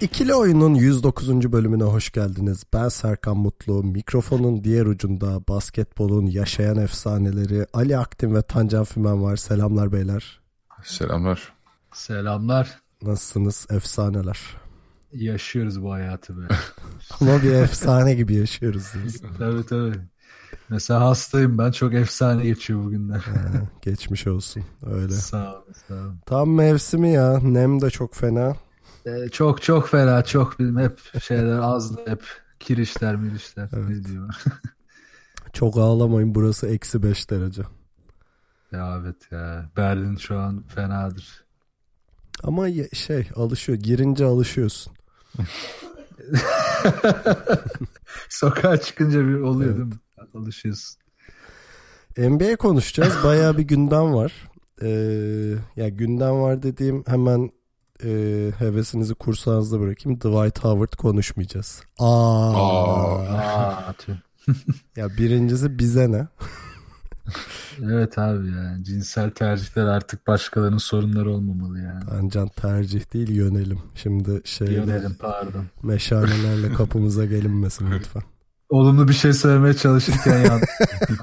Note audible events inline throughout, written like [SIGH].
İkili Oyun'un 109. bölümüne hoş geldiniz. Ben Serkan Mutlu. Mikrofonun diğer ucunda basketbolun yaşayan efsaneleri Ali Aktin ve Tancan Fümen var. Selamlar beyler. Selamlar. Selamlar. Nasılsınız efsaneler? Yaşıyoruz bu hayatı be. [LAUGHS] Ama bir efsane gibi yaşıyoruz. Biz. [LAUGHS] tabii tabii. Mesela hastayım ben. Çok efsane geçiyor bugünler. Geçmiş olsun. Öyle. sağ ol, sağ ol. Tam mevsimi ya. Nem de çok fena. Ee, çok çok fena. Çok bilmem hep şeyler azdı hep. Kirişler mirişler. Evet. Ne diyeyim. [LAUGHS] Çok ağlamayın. Burası eksi 5 derece. ya evet ya. Berlin şu an fenadır. Ama şey alışıyor. Girince alışıyorsun. [LAUGHS] Sokağa çıkınca bir oluyor Evet. değil mi? Alışıyorsun. NBA konuşacağız. Bayağı bir gündem var. Ee, ya gündem var dediğim hemen e, hevesinizi kursağınızda bırakayım. Dwight Howard konuşmayacağız. Aa. Aa. [LAUGHS] Ya birincisi bize ne? evet abi ya. Cinsel tercihler artık başkalarının sorunları olmamalı yani. Ancan tercih değil yönelim. Şimdi şeyle Yönelim pardon. meşalelerle kapımıza gelinmesin [LAUGHS] lütfen. Olumlu bir şey söylemeye çalışırken yandım. [LAUGHS]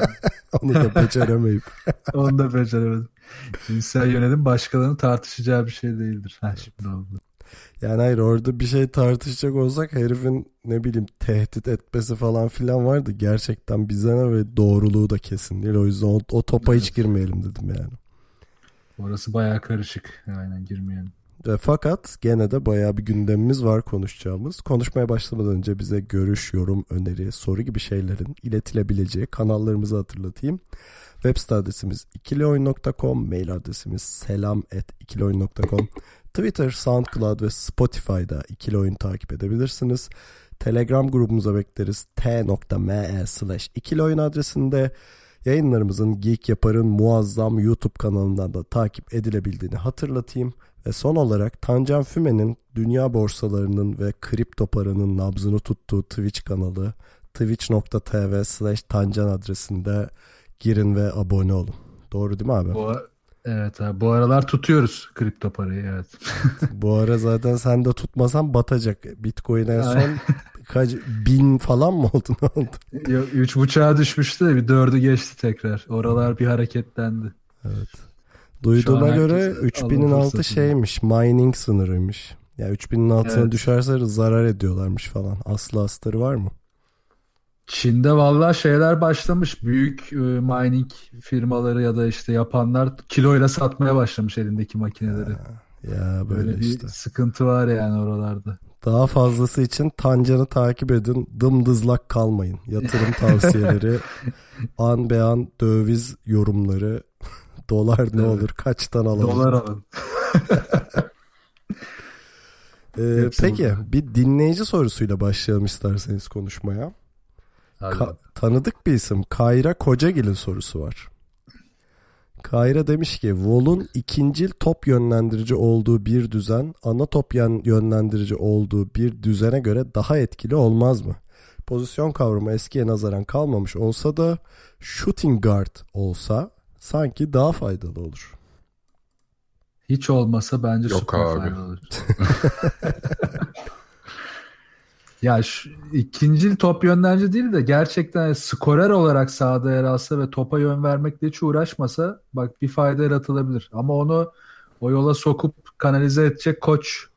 Onu da beceremeyip. [LAUGHS] Onu da beceremedim. Cinsel yönelim başkalarının tartışacağı bir şey değildir. Ha şimdi oldu. Yani hayır orada bir şey tartışacak olsak herifin ne bileyim tehdit etmesi falan filan vardı. Gerçekten bize ne ve doğruluğu da kesin değil. O yüzden o, o topa hiç girmeyelim dedim yani. Orası bayağı karışık. Aynen girmeyelim. Ve fakat gene de bayağı bir gündemimiz var konuşacağımız. Konuşmaya başlamadan önce bize görüş, yorum, öneri, soru gibi şeylerin iletilebileceği kanallarımızı hatırlatayım. Web site adresimiz ikilioyun.com, mail adresimiz selam@ikilioyun.com. Twitter, SoundCloud ve Spotify'da ikili oyun takip edebilirsiniz. Telegram grubumuza bekleriz. t.me slash ikili oyun adresinde yayınlarımızın Geek Yapar'ın muazzam YouTube kanalından da takip edilebildiğini hatırlatayım. Ve son olarak Tancan Füme'nin dünya borsalarının ve kripto paranın nabzını tuttuğu Twitch kanalı twitch.tv slash tancan adresinde girin ve abone olun. Doğru değil mi abi? Bu, evet abi. Bu aralar tutuyoruz kripto parayı. Evet. Bu ara zaten sen de tutmasan batacak. Bitcoin en son kaç bin falan mı [LAUGHS] oldu ne oldu? Ya, Üç buçuğa düşmüştü de bir dördü geçti tekrar. Oralar bir hareketlendi. Evet. Duyduğuma göre herkes 3000'in alım altı şeymiş mining sınırıymış. Ya 3000'in altına Evet. düşerse zarar ediyorlarmış falan. Aslı astarı var mı? Çin'de vallahi şeyler başlamış. Büyük e, mining firmaları ya da işte yapanlar kiloyla satmaya başlamış elindeki makineleri. Ya böyle, Böyle bir işte. sıkıntı var yani oralarda. Daha fazlası için Tancan'ı takip edin. Dımdızlak kalmayın. Yatırım tavsiyeleri, [LAUGHS] an be an döviz yorumları, [LAUGHS] dolar ne olur, kaçtan alalım. Dolar alın. [LAUGHS] Ee, peki bir dinleyici sorusuyla başlayalım isterseniz konuşmaya. Ka- tanıdık bir isim Kayra Kocagil'in sorusu var. Kayra demiş ki Vol'un ikincil top yönlendirici olduğu bir düzen ana top yönlendirici olduğu bir düzene göre daha etkili olmaz mı? Pozisyon kavramı eskiye nazaran kalmamış olsa da shooting guard olsa sanki daha faydalı olur. Hiç olmasa bence Yok süper abi. faydalı olur. [LAUGHS] ya şu, ikinci top yönlendirici değil de gerçekten skorer olarak sahada yer alsa ve topa yön vermekle hiç uğraşmasa bak bir fayda yaratılabilir. Ama onu o yola sokup kanalize edecek koç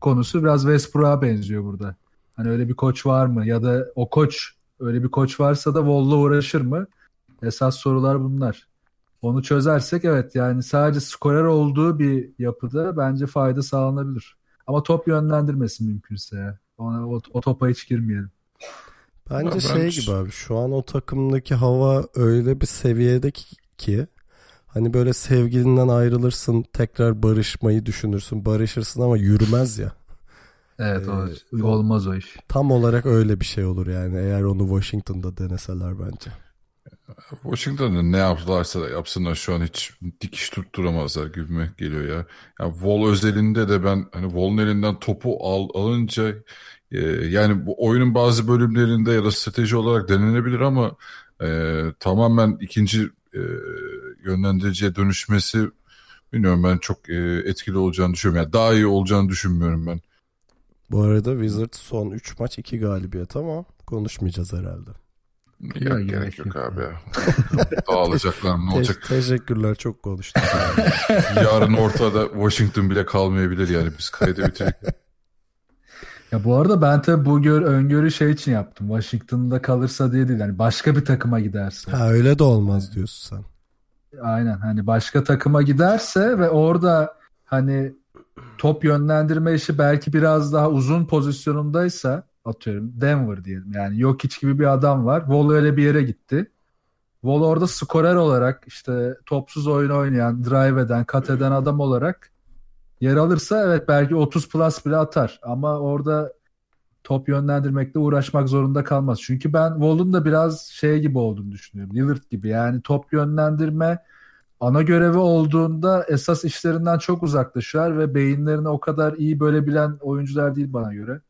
konusu biraz Westbrook'a benziyor burada. Hani öyle bir koç var mı? Ya da o koç öyle bir koç varsa da Wall'la uğraşır mı? Esas sorular bunlar. Onu çözersek evet yani sadece skorer olduğu bir yapıda bence fayda sağlanabilir. Ama top yönlendirmesi mümkünse. Ona, o, o topa hiç girmeyelim. Bence ben- şey gibi abi şu an o takımdaki hava öyle bir seviyede ki, ki hani böyle sevgilinden ayrılırsın tekrar barışmayı düşünürsün barışırsın ama yürümez ya. [LAUGHS] Evet o, Ee, olmaz o iş. Tam olarak öyle bir şey olur yani eğer onu Washington'da deneseler bence. Washington'da ne yaptılarsa yapsınlar şu an hiç dikiş tutturamazlar gibime geliyor ya. Ya Wall özelinde de ben hani Wall'un elinden topu al, alınca e, yani bu oyunun bazı bölümlerinde ya da strateji olarak denenebilir ama e, tamamen ikinci e, yönlendiriciye dönüşmesi bilmiyorum ben çok e, etkili olacağını düşünmüyorum. Yani daha iyi olacağını düşünmüyorum ben. Bu arada Wizards son 3 maç 2 galibiyet ama konuşmayacağız herhalde. Ya, gerek gerek yok yok. abi ya. Dağılacaklar [LAUGHS] ne Te- olacak? teşekkürler çok konuştuk. [LAUGHS] Yarın ortada Washington bile kalmayabilir yani biz kaydı bitirdik. Ya bu arada ben tabii bu gör, öngörü şey için yaptım. Washington'da kalırsa diye değil. Yani başka bir takıma giderse. ha öyle de olmaz diyorsun sen. Aynen hani başka takıma giderse ve orada hani top yönlendirme işi belki biraz daha uzun pozisyonundaysa atıyorum Denver diyelim. Yani yok hiç gibi bir adam var. Wall öyle bir yere gitti. Wall orada skorer olarak işte topsuz oyun oynayan, drive eden, kat eden adam olarak yer alırsa evet belki 30 plus bile atar. Ama orada top yönlendirmekle uğraşmak zorunda kalmaz. Çünkü ben Wall'un da biraz şey gibi olduğunu düşünüyorum. Lillard gibi yani top yönlendirme ana görevi olduğunda esas işlerinden çok uzaklaşıyor ve beyinlerini o kadar iyi bölebilen oyuncular değil bana göre.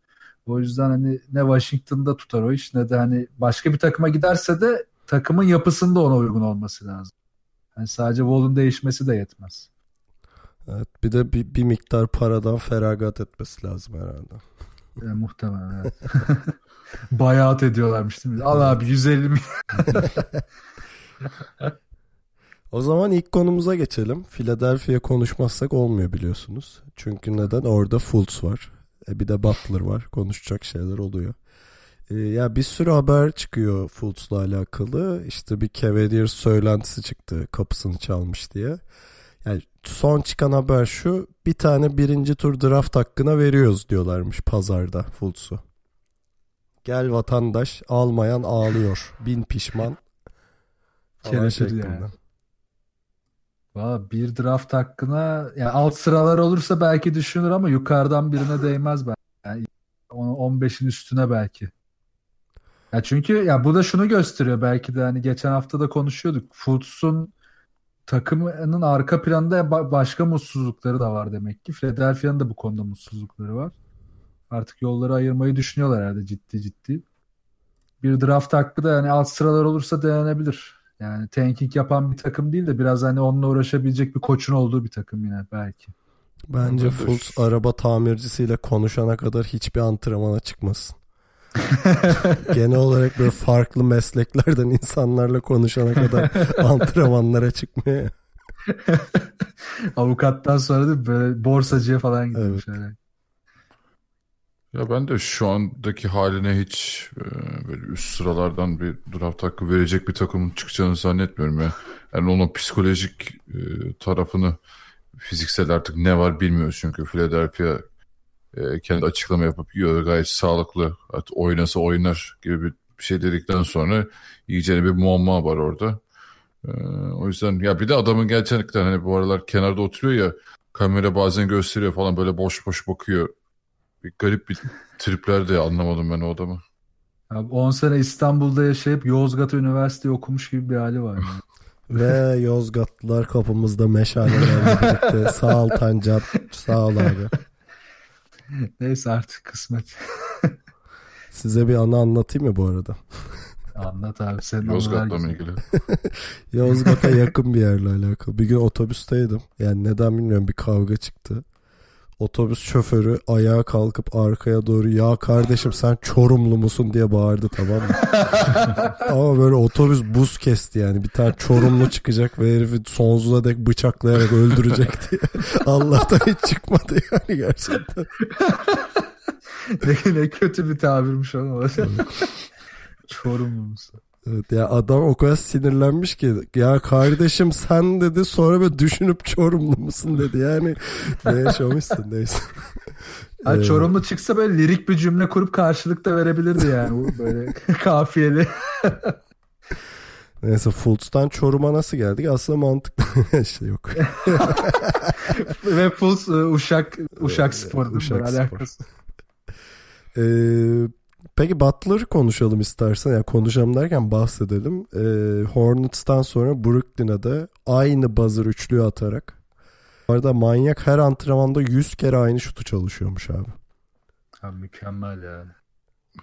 O yüzden hani ne Washington'da tutar o iş ne de hani başka bir takıma giderse de takımın yapısında ona uygun olması lazım. Yani sadece Wall'un değişmesi de yetmez. Evet, bir de bir, bir miktar paradan feragat etmesi lazım herhalde. E, muhtemelen evet. [LAUGHS] Bayat ediyorlarmış değil mi? Al abi 150 milyon. [LAUGHS] O zaman ilk konumuza geçelim. Philadelphia konuşmazsak olmuyor biliyorsunuz. Çünkü neden? Orada Fultz var. E bir de Butler var. Konuşacak şeyler oluyor. E, ya bir sürü haber çıkıyor Fultz'la alakalı. İşte bir Cavaliers söylentisi çıktı. Kapısını çalmış diye. Yani son çıkan haber şu. Bir tane birinci tur draft hakkına veriyoruz diyorlarmış pazarda Fultz'u. Gel vatandaş almayan ağlıyor. Bin pişman. Şeklinde. yani. Valla bir draft hakkına yani alt sıralar olursa belki düşünür ama yukarıdan birine değmez ben. Yani 15'in üstüne belki. Ya çünkü ya bu da şunu gösteriyor belki de hani geçen hafta da konuşuyorduk. Fultz'un takımının arka planında ba- başka mutsuzlukları da var demek ki. Philadelphia'nın da bu konuda mutsuzlukları var. Artık yolları ayırmayı düşünüyorlar herhalde ciddi ciddi. Bir draft hakkı da yani alt sıralar olursa denenebilir. Yani tanking yapan bir takım değil de biraz hani onunla uğraşabilecek bir koçun olduğu bir takım yine belki. Bence Olabilir. Fultz araba tamircisiyle konuşana kadar hiçbir antrenmana çıkmasın. [LAUGHS] Genel olarak böyle farklı mesleklerden insanlarla konuşana kadar [LAUGHS] antrenmanlara çıkmıyor. Avukattan sonra da böyle borsacıya falan gidiyormuş. yani. Ya ben de şu andaki haline hiç e, böyle üst sıralardan bir draft hakkı verecek bir takımın çıkacağını zannetmiyorum ya. Yani onun psikolojik e, tarafını fiziksel artık ne var bilmiyoruz çünkü Philadelphia e, kendi açıklama yapıp "Yo, gayet sağlıklı artık oynasa oynar gibi bir şey dedikten sonra iyice bir muamma var orada. E, o yüzden ya bir de adamın gerçekten hani bu aralar kenarda oturuyor ya kamera bazen gösteriyor falan böyle boş boş bakıyor. Bir garip bir tripler de anlamadım ben o adamı. Abi 10 sene İstanbul'da yaşayıp Yozgat Üniversite okumuş gibi bir hali var. Yani. [LAUGHS] Ve Yozgatlılar kapımızda meşalelerle birlikte. [LAUGHS] Sağ ol Tancan. Sağ ol abi. Neyse artık kısmet. [LAUGHS] Size bir anı anlatayım mı bu arada? Anlat abi senin Yozgat'la mı ilgili? Yozgat'a yakın bir yerle alakalı. Bir gün otobüsteydim. Yani neden bilmiyorum bir kavga çıktı. Otobüs şoförü ayağa kalkıp arkaya doğru ya kardeşim sen Çorumlu musun diye bağırdı tamam mı? [LAUGHS] Ama böyle otobüs buz kesti yani. Bir tane Çorumlu çıkacak ve herifi sonsuza dek bıçaklayarak öldürecek diye. [LAUGHS] Allah'tan hiç çıkmadı yani gerçekten. [LAUGHS] ne, ne kötü bir tabirmiş onu. Çorumlu musun? Evet ya adam o kadar sinirlenmiş ki ya kardeşim sen dedi sonra böyle düşünüp Çorumlu musun dedi yani ne yaşamışsın neyse. [LAUGHS] Ha, Ee, Çorumlu çıksa böyle lirik bir cümle kurup karşılık da verebilirdi yani. Bu Böyle [LAUGHS] kafiyeli. Neyse Fultz'tan Çorum'a nasıl geldik aslında mantıklı [LAUGHS] şey yok. Ve Puls e, Uşak Uşak Spor değil mi? Uşak Spor. alakası. Ee, peki Butler'ı konuşalım istersen. Yani konuşalım derken bahsedelim. Ee, Hornets'tan sonra Brooklyn'e de aynı buzzer üçlüğü atarak. Bu arada manyak her antrenmanda 100 kere aynı şutu çalışıyormuş abi. Ha, mükemmel ya.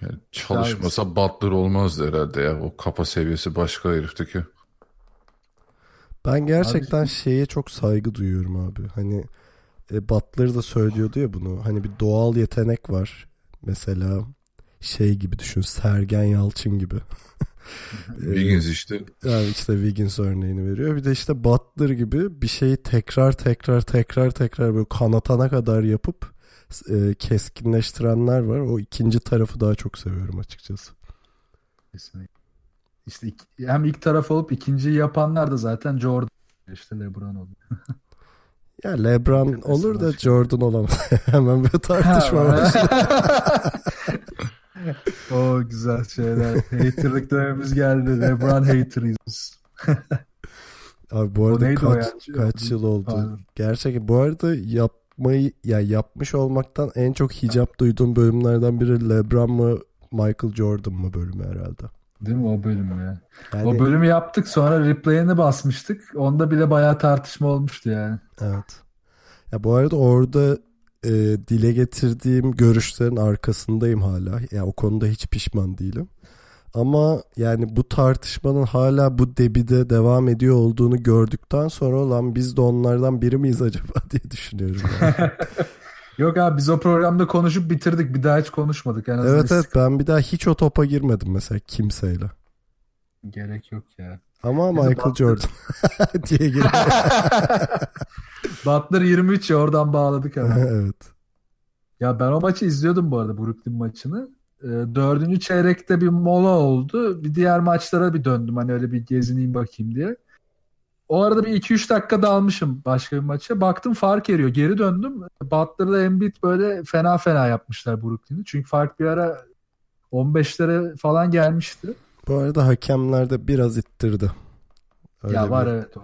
Yani çalışmasa Butler olmazdı herhalde ya. O kafa seviyesi başka herifteki. Ben gerçekten şeye çok saygı duyuyorum abi. Hani e, Butler da söylüyordu ya bunu. Hani bir doğal yetenek var. Mesela şey gibi düşün. Sergen Yalçın gibi. [LAUGHS] E, Wiggins işte. Yani işte Wiggins örneğini veriyor. Bir de işte Butler gibi bir şeyi tekrar tekrar tekrar tekrar böyle kanatana kadar yapıp e, keskinleştirenler var. O ikinci tarafı daha çok seviyorum açıkçası. Kesinlikle. İşte iki- hem ilk taraf olup ikinciyi yapanlar da zaten Jordan. işte LeBron oldu. [LAUGHS] Ya LeBron olur da. Jordan olamaz. [LAUGHS] Hemen bir tartışma var. [LAUGHS] o güzel şeyler. Haterlık dönemimiz geldi. LeBron haterıyız. biz. [LAUGHS] Abi bu arada kaç, ya? kaç yıl oldu? Pardon. Gerçekten bu arada yapmayı ya yapmış olmaktan en çok hicap duyduğum bölümlerden biri LeBron mı Michael Jordan mı bölümü herhalde. Değil mi o bölüm ya? Yani, O bölümü yaptık sonra replay'ini basmıştık. Onda bile bayağı tartışma olmuştu yani. Evet. Ya bu arada orada e, dile getirdiğim görüşlerin arkasındayım hala. Ya o konuda hiç pişman değilim. Ama yani bu tartışmanın hala bu debide devam ediyor olduğunu gördükten sonra olan biz de onlardan biri miyiz acaba [LAUGHS] diye düşünüyorum. yani. [LAUGHS] Yok abi biz o programda konuşup bitirdik. Bir daha hiç konuşmadık. En evet evet ben bir daha hiç o topa girmedim mesela kimseyle. Gerek yok ya. Ama Michael Butler- Jordan [LAUGHS] diye girdim. [LAUGHS] Butler 23 ya oradan bağladık hemen. [LAUGHS] evet. Ya ben o maçı izliyordum bu arada Brooklyn maçını. Ee, dördüncü çeyrekte bir mola oldu. Bir diğer maçlara bir döndüm hani öyle bir gezineyim bakayım diye. O arada bir 2-3 dakika dalmışım başka bir maça. Baktım fark eriyor. Geri döndüm. Butler'la Embiid böyle fena fena yapmışlar Brooklyn'i. Çünkü fark bir ara 15'lere falan gelmişti. Bu arada hakemler de biraz ittirdi. Öyle ya var bir- evet o.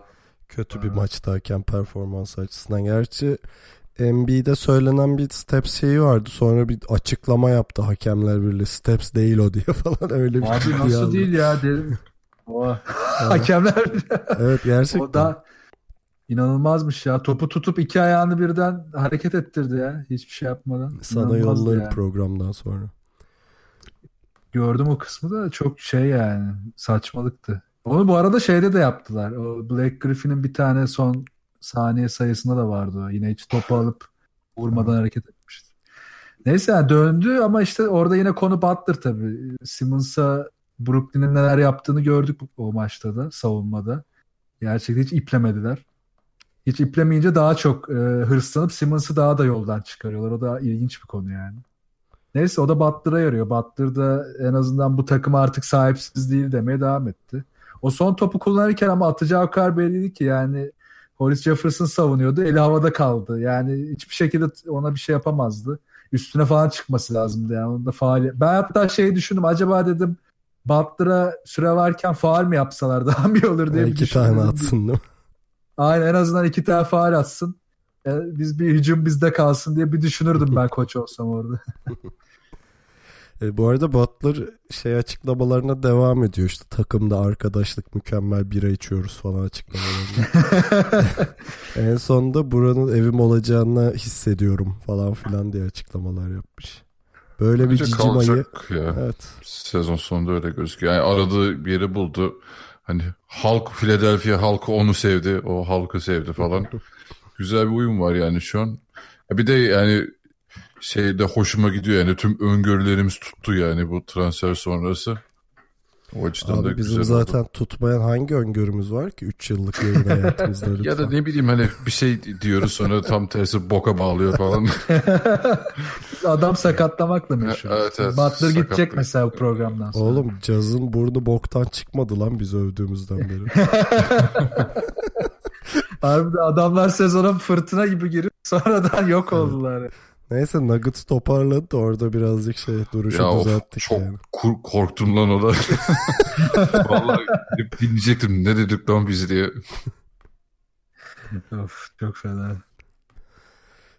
kötü bir Evet. maçtı hakem performans açısından. Gerçi NBA'de söylenen bir steps şeyi vardı. Sonra bir açıklama yaptı hakemler birliği. Steps değil o diye [LAUGHS] falan öyle bir Abi nasıl aldı. değil ya dedim. O hakemler [LAUGHS] Evet gerçekten. o da inanılmazmış ya. Topu tutup iki ayağını birden hareket ettirdi ya. Hiçbir şey yapmadan. Sana yollarım yani. programdan sonra. Gördüm o kısmı da çok şey yani saçmalıktı. Onu bu arada şeyde de yaptılar. O Black Griffin'in bir tane son saniye sayısında da vardı o. Yine hiç topu alıp vurmadan hareket etmişti. Neyse yani döndü ama işte orada yine konu Butler tabii. Simmons'a Brooklyn'in neler yaptığını gördük o maçta da savunmada. Gerçekten hiç iplemediler. Hiç iplemeyince daha çok e, hırslanıp Simmons'ı daha da yoldan çıkarıyorlar. O da ilginç bir konu yani. Neyse o da Butler'a yarıyor. Butler da en azından bu takım artık sahipsiz değil demeye devam etti. O son topu kullanırken ama atacağı kadar belliydi ki yani Hollis Jefferson savunuyordu. Eli havada kaldı. Yani hiçbir şekilde ona bir şey yapamazdı. Üstüne falan çıkması lazımdı yani. Onda faal. Ben hatta şey düşündüm. Acaba dedim Butler'a süre varken faal mi yapsalar daha mı olur diye bir iki tane düşündüm. atsın değil mi? Aynen en azından iki tane faal atsın. E, biz bir hücum bizde kalsın diye bir düşünürdüm ben [LAUGHS] koç olsam orada. [LAUGHS] E, bu arada Butler şey açıklamalarına devam ediyor işte takımda arkadaşlık mükemmel bira içiyoruz falan açıklamalarında. [LAUGHS] en sonunda buranın evim olacağını hissediyorum falan filan diye açıklamalar yapmış. Böyle bir Bence cicimayı kalacak ya. evet Sezon sonunda öyle gözüküyor. Yani aradığı bir yeri buldu. Hani halk Philadelphia halkı onu sevdi. O halkı sevdi falan. Güzel bir uyum var yani şu an. Bir de yani şeyde hoşuma gidiyor yani tüm öngörülerimiz tuttu yani bu transfer sonrası. O açıdan da Abi bizim güzel oldu. zaten tutmayan hangi öngörümüz var ki 3 yıllık yayın hayatımızda lütfen. [LAUGHS] Ya da ne bileyim hani bir şey diyoruz sonra tam tersi boka bağlıyor falan. [LAUGHS] Adam sakatlamakla meşhur. Evet, evet, Butler gidecek mesela bu programdan sonra. Oğlum cazın burnu boktan çıkmadı lan biz övdüğümüzden beri. [LAUGHS] Harbiden adamlar sezona fırtına gibi girip sonradan yok oldular. Neyse Nuggets toparladı da orada birazcık şey duruşu ya of, düzelttik çok yani. kur- korktum lan o da. [LAUGHS] Vallahi gidip dinleyecektim ne dedik lan biz diye. of çok fena.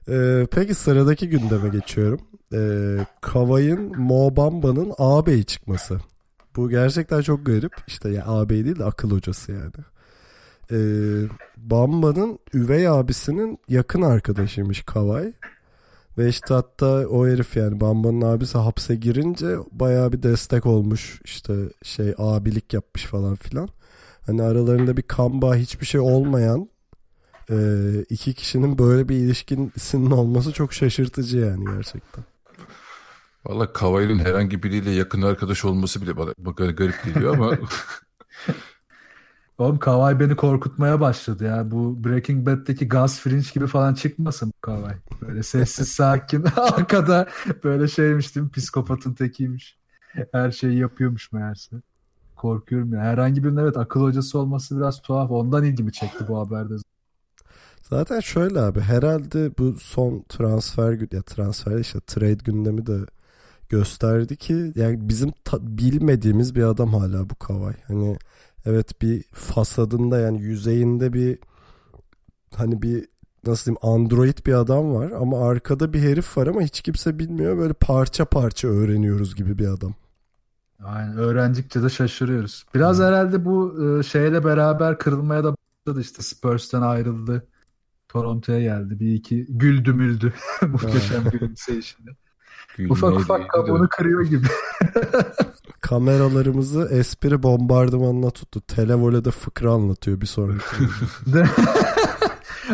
Ee, peki sıradaki gündeme geçiyorum. Ee, Kavay'ın Mo Bamba'nın ağabey çıkması. Bu gerçekten çok garip. İşte ya ağabey değil de akıl hocası yani. Ee, Bamba'nın üvey abisinin yakın arkadaşıymış Kavay. Ve işte hatta o herif yani Bamba'nın abisi hapse girince bayağı bir destek olmuş. İşte şey abilik yapmış falan filan. Hani aralarında bir kan bağı hiçbir şey olmayan e, iki kişinin böyle bir ilişkisinin olması çok şaşırtıcı yani gerçekten. Valla Kavay'ın herhangi biriyle yakın arkadaş olması bile bana bana garip geliyor ama [LAUGHS] Oğlum Kavay beni korkutmaya başladı ya. Bu Breaking Bad'deki Gus Fringe gibi falan çıkmasın bu Kavay. Böyle sessiz [LAUGHS] sakin [LAUGHS] arkada böyle şeymiş değil mi? Psikopatın tekiymiş. Her şeyi yapıyormuş meğerse. Korkuyorum ya. Herhangi birinin evet akıl hocası olması biraz tuhaf. Ondan ilgimi çekti bu haberde. Zaten şöyle abi herhalde bu son transfer gü- ya transfer işte trade gündemi de gösterdi ki yani bizim ta- bilmediğimiz bir adam hala bu Kavay. Hani evet bir fasadında yani yüzeyinde bir hani bir nasıl diyeyim android bir adam var ama arkada bir herif var ama hiç kimse bilmiyor böyle parça parça öğreniyoruz gibi bir adam. Aynen öğrendikçe de şaşırıyoruz. Biraz herhalde bu e, şeyle beraber kırılmaya da başladı işte Spurs'tan ayrıldı. Toronto'ya geldi. Bir iki güldü müldü. [LAUGHS] Muhteşem gülümseyişinde. Ufak Gülmeye ufak de- kabuğunu kırıyor gibi. Kameralarımızı espri bombardımanına tuttu. Televole'de fıkra anlatıyor bir sonraki. [LAUGHS]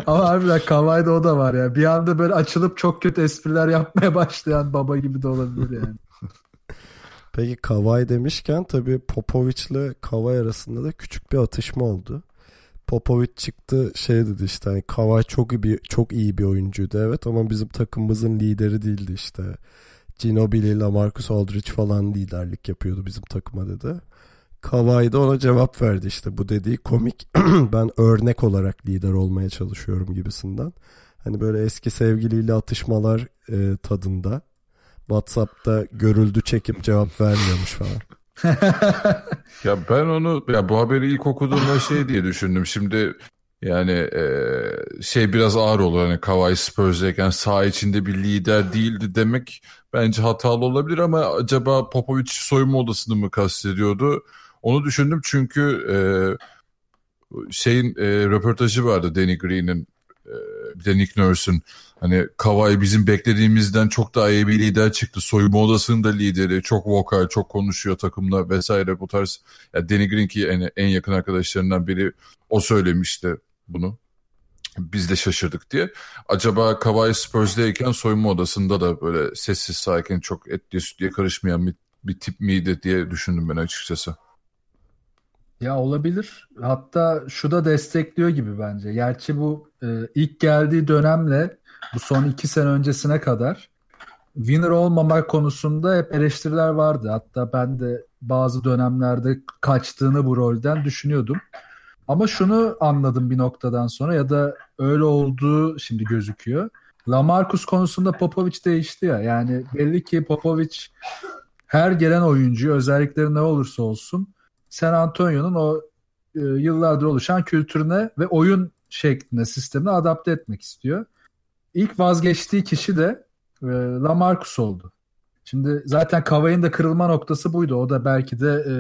Ama harbiden Kavai'de o da var ya. Bir anda böyle açılıp çok kötü espriler yapmaya başlayan baba gibi de olabilir yani. [LAUGHS] Peki Kavay demişken tabii Popovic'le Kavay arasında da küçük bir atışma oldu. Popovic çıktı şey dedi işte hani Kavay çok iyi bir çok iyi bir oyuncuydu evet ama bizim takımımızın lideri değildi işte. Ginobili, LaMarcus Aldridge falan liderlik yapıyordu bizim takıma dedi. Kavay da ona cevap verdi işte bu dediği komik [CLEARS THROAT] ben örnek olarak lider olmaya çalışıyorum gibisinden. Hani böyle eski sevgiliyle atışmalar e, tadında. WhatsApp'ta görüldü çekip cevap vermiyormuş falan. [LAUGHS] Ya ben onu ya bu haberi ilk okuduğumda şey diye düşündüm. Şimdi yani e, şey biraz ağır olur. Hani Kawhi Spurs'dayken saha içinde bir lider değildi demek bence hatalı olabilir ama acaba Popovic soyunma odasını mı kastediyordu? Onu düşündüm çünkü e, şeyin e, röportajı vardı Danny Green'in e, bir de Nick Nurse'un hani Kawhi bizim beklediğimizden çok daha iyi bir lider çıktı. Soyunma odasının da lideri. Çok vokal, çok konuşuyor takımla vesaire bu tarz. Ya Danny Green ki en, en yakın arkadaşlarından biri o söylemişti bunu. Biz de şaşırdık diye. Acaba Kawhi Spurs'dayken soyunma odasında da böyle sessiz sakin çok etliye sütlüye karışmayan bir, bir tip miydi diye düşündüm ben açıkçası. Ya olabilir. Hatta şu da destekliyor gibi bence. Gerçi bu e, ilk geldiği dönemle bu son iki sene öncesine kadar winner olmamak konusunda hep eleştiriler vardı. Hatta ben de bazı dönemlerde kaçtığını bu rolden düşünüyordum. Ama şunu anladım bir noktadan sonra ya da öyle olduğu şimdi gözüküyor. Lamarcus konusunda Popovic değişti ya. Yani belli ki Popovic her gelen oyuncuyu özellikleri ne olursa olsun San Antonio'nun o e, yıllardır oluşan kültürüne ve oyun şekline, sistemine adapte etmek istiyor. İlk vazgeçtiği kişi de e, Lamarcus oldu. Şimdi zaten Kavay'ın da kırılma noktası buydu. O da belki de e,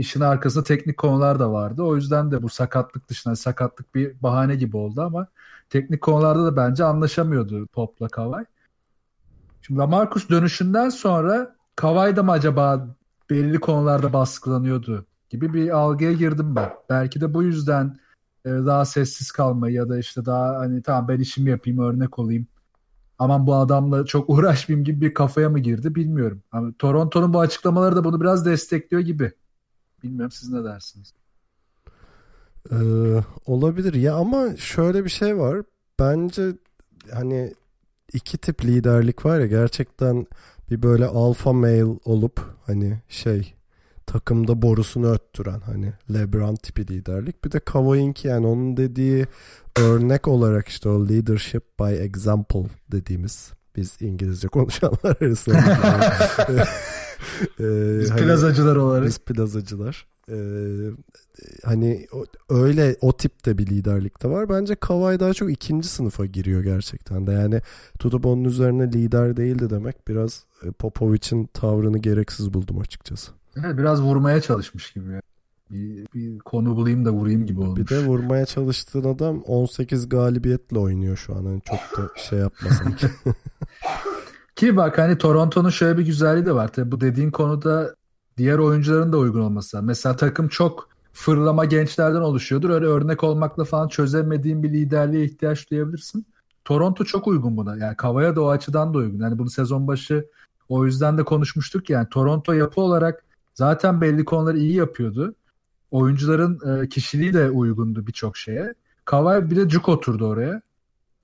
işin arkasında teknik konular da vardı. O yüzden de bu sakatlık dışında sakatlık bir bahane gibi oldu ama teknik konularda da bence anlaşamıyordu Pop'la Kavay. Şimdi Lamarcus dönüşünden sonra Kavay da mı acaba belli konularda baskılanıyordu gibi bir algıya girdim ben. Belki de bu yüzden e, daha sessiz kalmayı ya da işte daha hani tamam ben işimi yapayım örnek olayım. Aman bu adamla çok [LAUGHS] uğraşmayayım gibi bir kafaya mı girdi bilmiyorum. Ama Toronto'nun bu açıklamaları da bunu biraz destekliyor gibi. Bilmiyorum siz ne dersiniz? Ee, olabilir ya ama şöyle bir şey var. Bence hani iki tip liderlik var ya gerçekten bir böyle alfa male olup hani şey takımda borusunu öttüren hani LeBron tipi liderlik. Bir de Kawhi'inki yani onun dediği örnek olarak işte o leadership by example dediğimiz biz İngilizce konuşanlar [LAUGHS] arasında. Ee, Biz hani- plazacılar olarak. biz plazacılar. Ee, hani öyle o tipte bir liderlik de var. Bence Kawhi daha çok ikinci sınıfa giriyor gerçekten de. Yani tutup onun üzerine lider değildi demek biraz e, Popovic'in tavrını gereksiz buldum açıkçası. Evet, biraz vurmaya çalışmış gibi. Bir, bir konu bulayım da vurayım gibi olmuş. Bir de vurmaya çalıştığın adam 18 galibiyetle oynuyor şu an. Yani çok da şey yapmasın ki. [LAUGHS] ki bak hani Toronto'nun şöyle bir güzelliği de var. Tabii bu dediğin konuda diğer oyuncuların da uygun olması lazım. Mesela takım çok fırlama gençlerden oluşuyordur. Öyle örnek olmakla falan çözemediğin bir liderliğe ihtiyaç duyabilirsin. Toronto çok uygun buna. Yani Kavaya da o açıdan da uygun. Yani bunu sezon başı o yüzden de konuşmuştuk yani Toronto yapı olarak zaten belli konuları iyi yapıyordu. Oyuncuların e, kişiliği de uygundu birçok şeye. Kawhi bir de cuk oturdu oraya.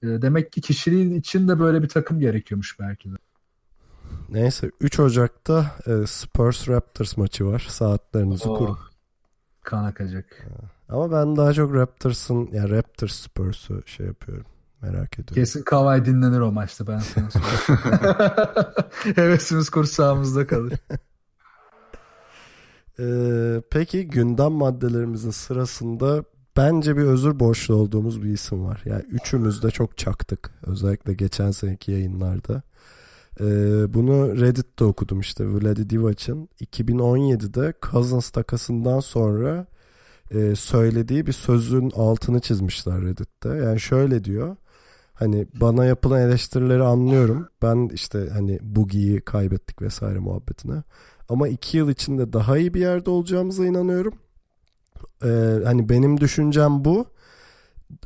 E, demek ki kişiliği için de böyle bir takım gerekiyormuş belki de. Neyse 3 Ocak'ta e, Spurs Raptors maçı var. Saatlerinizi oh, kurun. Kan akacak. Ama ben daha çok Raptors'ın yani Raptors Spurs'u şey yapıyorum. Merak ediyorum. Kesin Kawhi dinlenir o maçta ben sana söyleyeyim. [LAUGHS] [LAUGHS] Hevesimiz kursağımızda kalır. [LAUGHS] Ee, peki gündem maddelerimizin sırasında bence bir özür borçlu olduğumuz bir isim var. Yani üçümüz de çok çaktık. Özellikle geçen seneki yayınlarda. Ee, bunu Reddit'te okudum işte. Vladi Divac'ın 2017'de Cousins takasından sonra e, söylediği bir sözün altını çizmişler Reddit'te. Yani şöyle diyor. Hani bana yapılan eleştirileri anlıyorum. Ben işte hani Boogie'yi kaybettik vesaire muhabbetine. Ama iki yıl içinde daha iyi bir yerde olacağımıza inanıyorum. Ee, hani benim düşüncem bu.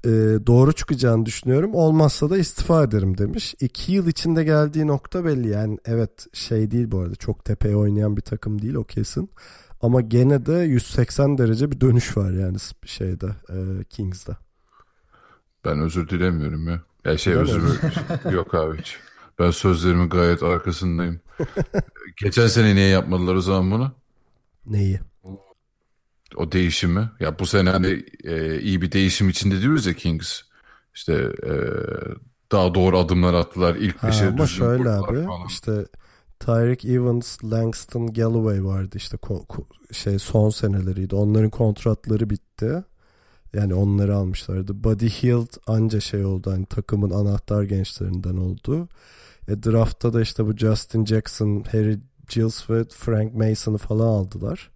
Ee, doğru çıkacağını düşünüyorum. Olmazsa da istifa ederim demiş. İki yıl içinde geldiği nokta belli. Yani evet şey değil bu arada. Çok tepeye oynayan bir takım değil o kesin. Ama gene de 180 derece bir dönüş var yani şeyde e, Kings'de. Ben özür dilemiyorum ya. Ya şey özür [LAUGHS] yok abi hiç. Ben sözlerimin gayet arkasındayım. [LAUGHS] Geçen sene niye yapmadılar o zaman bunu? Neyi? O değişimi. Ya bu sene hani e, iyi bir değişim içinde diyoruz ya Kings. İşte e, daha doğru adımlar attılar. İlk beşe Ama şöyle abi falan. işte Tyreek Evans, Langston, Galloway vardı işte şey son seneleriydi. Onların kontratları bitti. Yani onları almışlardı. Buddy Hield anca şey oldu hani takımın anahtar gençlerinden oldu. E, draftta da işte bu Justin Jackson, Harry Giles ve Frank Mason'ı falan aldılar.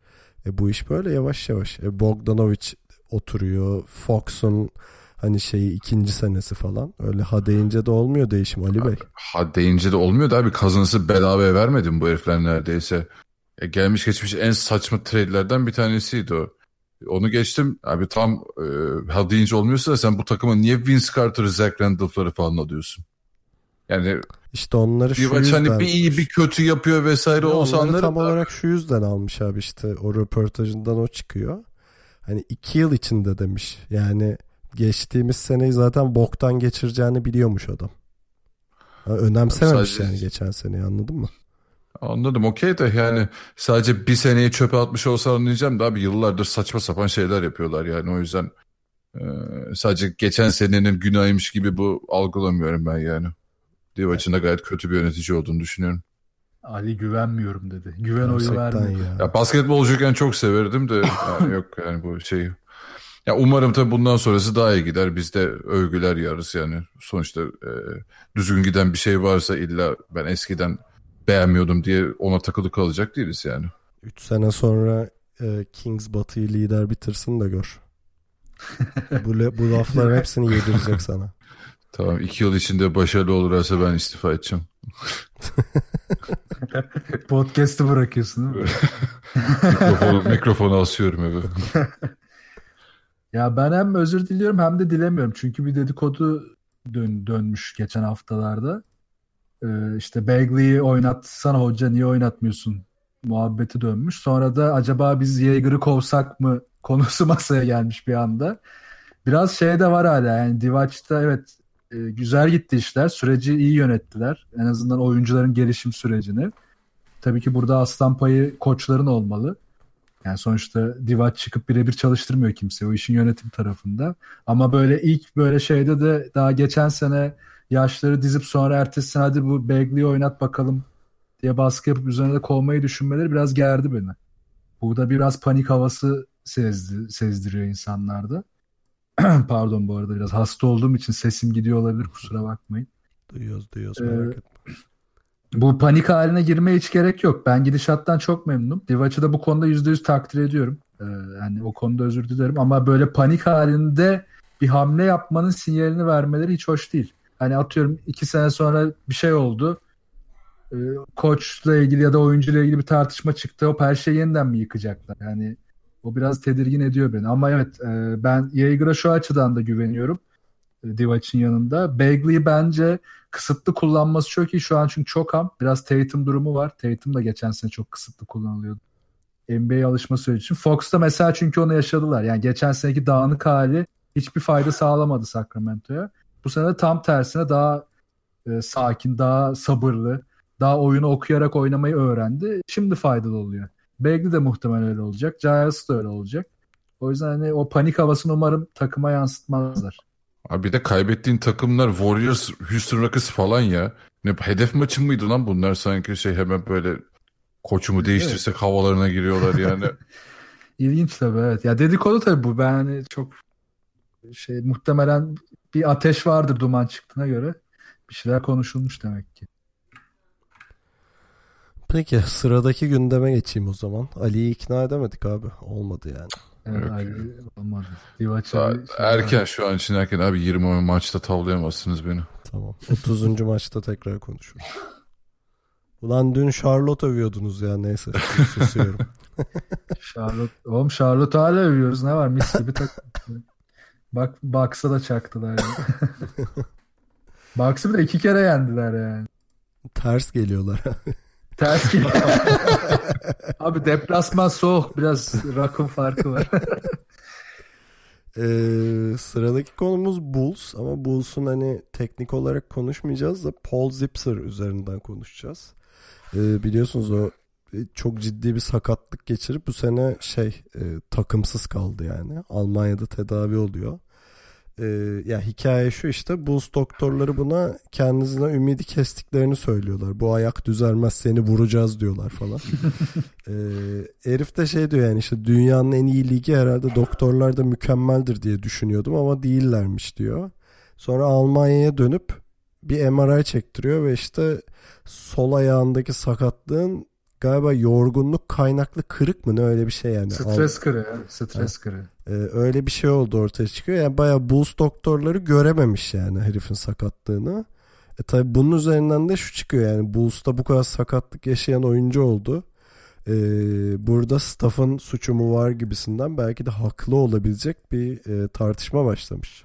E, bu iş böyle yavaş yavaş. E, Bogdanovic oturuyor. Fox'un hani şeyi ikinci senesi falan. Öyle ha deyince de olmuyor değişim Ali Bey. Ha deyince de olmuyor da abi kazanısı bedavaya vermedim bu herifler neredeyse. E, gelmiş geçmiş en saçma trade'lerden bir tanesiydi o. Onu geçtim. Abi tam e, ha deyince olmuyorsa sen bu takıma niye Vince Carter'ı, Zach Randolph'ları falan alıyorsun? Yani işte onları şu yüzden... hani bir iyi bir kötü yapıyor vesaire o sanırım. Tam olarak şu yüzden almış abi işte o röportajından o çıkıyor. Hani iki yıl içinde demiş. Yani geçtiğimiz seneyi zaten boktan geçireceğini biliyormuş adam. Yani önemsememiş sadece... yani geçen seneyi anladın mı? Anladım okey de yani sadece bir seneyi çöpe atmış olsa anlayacağım da abi yıllardır saçma sapan şeyler yapıyorlar yani o yüzden e, sadece geçen senenin günahıymış gibi bu algılamıyorum ben yani. Divaç'ın da gayet kötü bir yönetici olduğunu düşünüyorum. Ali güvenmiyorum dedi. Güven oyu vermiyor. Ya. ya basketbolcuyken çok severdim de [LAUGHS] yani yok yani bu şey. Ya umarım tabii bundan sonrası daha iyi gider. Biz de övgüler yarız yani. Sonuçta e, düzgün giden bir şey varsa illa ben eskiden beğenmiyordum diye ona takılı kalacak değiliz yani. 3 sene sonra e, Kings Batı'yı lider bitirsin de gör. [LAUGHS] bu, bu lafların hepsini yedirecek sana. Tamam iki yıl içinde başarılı olursa ben istifa edeceğim. [LAUGHS] Podcast'ı bırakıyorsun değil mi? mikrofonu, mikrofonu asıyorum eve. [LAUGHS] ya ben hem özür diliyorum hem de dilemiyorum. Çünkü bir dedikodu dön, dönmüş geçen haftalarda. Ee, işte Bagley'i oynatsana hoca niye oynatmıyorsun muhabbeti dönmüş. Sonra da acaba biz Yeager'ı kovsak mı konusu masaya gelmiş bir anda. Biraz şey de var hala yani Divaç'ta evet e, güzel gitti işler. Süreci iyi yönettiler. En azından oyuncuların gelişim sürecini. Tabii ki burada aslan payı koçların olmalı. Yani sonuçta Divaç çıkıp birebir çalıştırmıyor kimse o işin yönetim tarafında. Ama böyle ilk böyle şeyde de daha geçen sene yaşları dizip sonra ertesi sene hadi bu Bagley'i oynat bakalım diye baskı yapıp üzerine de kovmayı düşünmeleri biraz gerdi beni. Burada biraz panik havası sezdi, sezdiriyor insanlarda. [CLEARS THROAT] Pardon bu arada biraz hasta olduğum için sesim gidiyor olabilir kusura bakmayın. Duyuyoruz duyuyoruz Ee, merak etme. Bu panik haline girmeye hiç gerek yok. Ben gidişattan çok memnunum. Divac'ı da bu konuda %100 takdir ediyorum. Ee, yani o konuda özür dilerim. Ama böyle panik halinde bir hamle yapmanın sinyalini vermeleri hiç hoş değil. Hani atıyorum iki sene sonra bir şey oldu. Ee, koçla ilgili ya da oyuncuyla ilgili bir tartışma çıktı. Hop her şeyi yeniden mi yıkacaklar? Yani o biraz tedirgin ediyor beni. Ama evet e, ben Yeager'a şu açıdan da güveniyorum. E, Divac'ın yanında. Bagley'i bence kısıtlı kullanması çok iyi şu an çünkü çok ham. Biraz Tatum durumu var. Tatum da geçen sene çok kısıtlı kullanılıyordu. NBA alışma süreci için. Fox'ta mesela çünkü onu yaşadılar. Yani geçen seneki dağınık hali hiçbir fayda sağlamadı Sacramento'ya. Bu sene tam tersine daha e, sakin, daha sabırlı, daha oyunu okuyarak oynamayı öğrendi. Şimdi faydalı oluyor. Bagley de muhtemelen öyle olacak. Giles da öyle olacak. O yüzden hani o panik havasını umarım takıma yansıtmazlar. Abi bir de kaybettiğin takımlar Warriors, Houston Rockets falan ya. Ne hedef maçı mıydı lan bunlar sanki şey hemen böyle koçumu değiştirsek havalarına giriyorlar yani. [LAUGHS] İlginç tabii evet. Ya dedikodu tabii bu. Ben hani çok şey muhtemelen bir ateş vardır duman çıktığına göre. Bir şeyler konuşulmuş demek ki. Peki sıradaki gündeme geçeyim o zaman. Ali'yi ikna edemedik abi. Olmadı yani. Evet. Ali olmadı. Daha erken şu an için erken abi 20 maçta tavlayamazsınız beni. Tamam. 30. maçta tekrar konuşuruz. Ulan dün Charlotte övüyordunuz ya neyse. Susuyorum. [LAUGHS] Charlotte. Oğlum Charlotte hala övüyoruz. Ne var? Mis gibi takım. Bak Bucks'a da çaktılar yani. [LAUGHS] Bucks'ı bir de iki kere yendiler yani. Ters geliyorlar. Ters ki. [LAUGHS] Abi deplasman soğuk. Biraz rakım farkı var. [LAUGHS] Ee, sıradaki konumuz Bulls ama Bulls'un hani teknik olarak konuşmayacağız da Paul Zipser üzerinden konuşacağız. Ee, biliyorsunuz o e, çok ciddi bir sakatlık geçirip bu sene şey e, takımsız kaldı yani. Almanya'da tedavi oluyor. Ee, ya hikaye şu işte Bulls doktorları buna kendisine ümidi kestiklerini söylüyorlar. Bu ayak düzelmez seni vuracağız diyorlar falan. ee, [LAUGHS] herif de şey diyor yani işte dünyanın en iyi ligi herhalde doktorlar da mükemmeldir diye düşünüyordum ama değillermiş diyor. Sonra Almanya'ya dönüp bir MRI çektiriyor ve işte sol ayağındaki sakatlığın galiba yorgunluk kaynaklı kırık mı ne öyle bir şey yani. Stres kırı. ya, Stres kırı. Ee, öyle bir şey oldu ortaya çıkıyor. Yani bayağı Bulls doktorları görememiş yani herifin sakatlığını. E tabi bunun üzerinden de şu çıkıyor yani Bulls'ta bu kadar sakatlık yaşayan oyuncu oldu. Ee, burada staff'ın suçu mu var gibisinden belki de haklı olabilecek bir e, tartışma başlamış.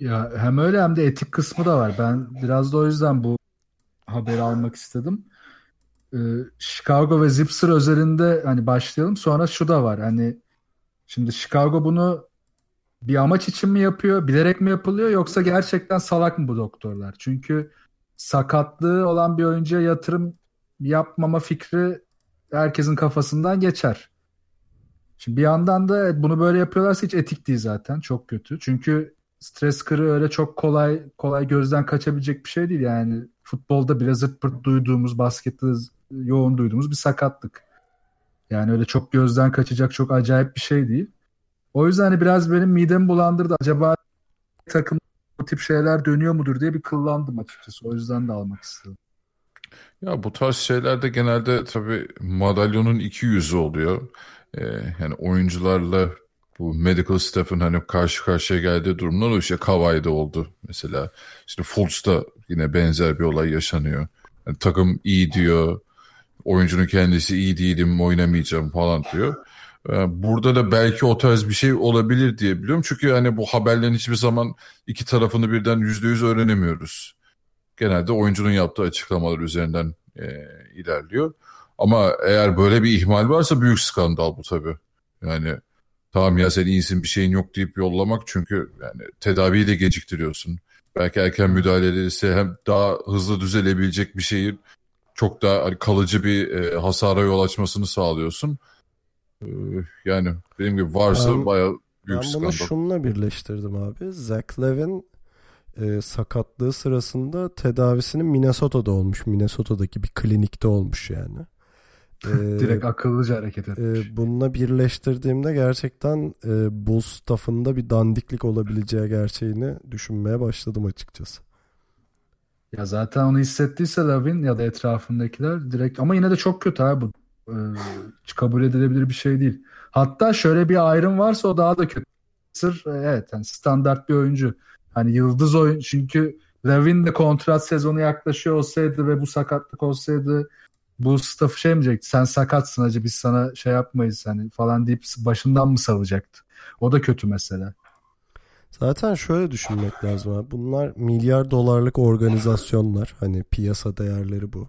Ya hem öyle hem de etik kısmı da var. Ben biraz da o yüzden bu haberi almak istedim. Ee, Chicago ve Zipser özelinde hani başlayalım. Sonra şu da var. Hani şimdi Chicago bunu bir amaç için mi yapıyor? Bilerek mi yapılıyor? Yoksa gerçekten salak mı bu doktorlar? Çünkü sakatlığı olan bir oyuncuya yatırım yapmama fikri herkesin kafasından geçer. Şimdi bir yandan da bunu böyle yapıyorlarsa hiç etik değil zaten. Çok kötü. Çünkü stres kırığı öyle çok kolay kolay gözden kaçabilecek bir şey değil. Yani futbolda bile zırt pırt duyduğumuz, baskette yoğun duyduğumuz bir sakatlık. Yani öyle çok gözden kaçacak çok acayip bir şey değil. O yüzden hani biraz benim midemi bulandırdı. Acaba takım bu tip şeyler dönüyor mudur diye bir kıllandım açıkçası. O yüzden de almak istedim. Ya bu tarz şeylerde genelde tabii madalyonun iki yüzü oluyor. Ee, yani oyuncularla bu medical staff'ın hani karşı karşıya geldiği durumlar o işte Kawhi'de oldu mesela. İşte Fultz'ta yine benzer bir olay yaşanıyor. Yani takım iyi diyor. Oyuncunun kendisi iyi değilim oynamayacağım falan diyor. Ee, Burada da belki o tarz bir şey olabilir diye biliyorum. Çünkü hani bu haberlerin hiçbir zaman iki tarafını birden yüzde yüz öğrenemiyoruz. Genelde oyuncunun yaptığı açıklamalar üzerinden e, ilerliyor. Ama eğer böyle bir ihmal varsa büyük skandal bu tabii. Yani tamam ya sen iyisin bir şeyin yok deyip yollamak çünkü yani tedaviyi de geciktiriyorsun. Belki erken müdahale edilirse hem daha hızlı düzelebilecek bir şeyin çok daha hani kalıcı bir e, hasara yol açmasını sağlıyorsun. Ee, yani dediğim gibi varsa Ben- bayağı büyük ben skandal. bunu şununla birleştirdim abi. Zach Levin e, sakatlığı sırasında tedavisinin Minnesota'da olmuş. Minnesota'daki bir klinikte olmuş yani. [LAUGHS] Ee, Direkt akıllıca hareket etmiş. e, bununla birleştirdiğimde gerçekten e, Bulls staffında bir dandiklik olabileceği gerçeğini düşünmeye başladım açıkçası. Ya zaten onu hissettiyse Lavin ya da etrafındakiler direkt ama yine de çok kötü abi bu. Ee, kabul edilebilir bir şey değil. Hatta şöyle bir ayrım varsa o daha da kötü. Sır e, evet yani standart bir oyuncu. Hani yıldız oyun çünkü Lavin de kontrat sezonu yaklaşıyor olsaydı ve bu sakatlık olsaydı bu staff şey mi diyecekti? Sen sakatsın hacı biz sana şey yapmayız hani falan deyip başından mı salacaktı? O da kötü mesela. Zaten şöyle düşünmek lazım abi. Bunlar milyar dolarlık organizasyonlar. Hani piyasa değerleri bu.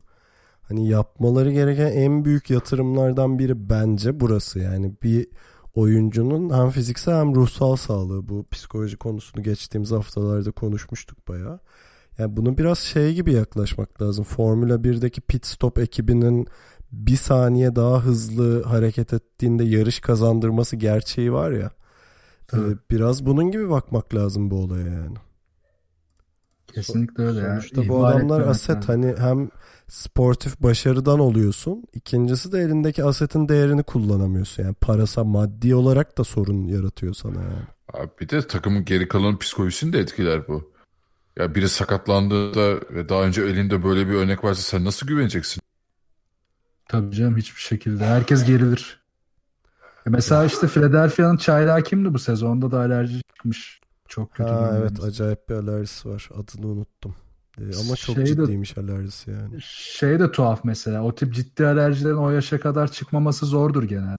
Hani yapmaları gereken en büyük yatırımlardan biri bence burası. Yani bir oyuncunun hem fiziksel hem ruhsal sağlığı. Bu psikoloji konusunu geçtiğimiz haftalarda konuşmuştuk bayağı. Yani bunu biraz şey gibi yaklaşmak lazım. Formula 1'deki pit stop ekibinin bir saniye daha hızlı hareket ettiğinde yarış kazandırması gerçeği var ya. Ee, Evet. biraz bunun gibi bakmak lazım bu olaya yani. Kesinlikle öyle ya. Sonuçta bu İhmal adamlar aset hani hem sportif başarıdan oluyorsun. İkincisi de elindeki asetin değerini kullanamıyorsun. Yani parasa maddi olarak da sorun yaratıyor sana yani. Abi bir de takımın geri kalan psikolojisini de etkiler bu. Ya biri sakatlandığında ve daha önce elinde böyle bir örnek varsa sen nasıl güveneceksin? Tabii canım hiçbir şekilde. Herkes gerilir. E Mesela işte Philadelphia'nın çaylağı kimdi bu sezonda da alerji çıkmış. Çok kötü Ha evet acayip bir alerjisi var. Adını unuttum. Ee, ama çok Şey de- ciddiymiş alerjisi yani. Şey de tuhaf mesela. O tip ciddi alerjilerin o yaşa kadar çıkmaması zordur genelde.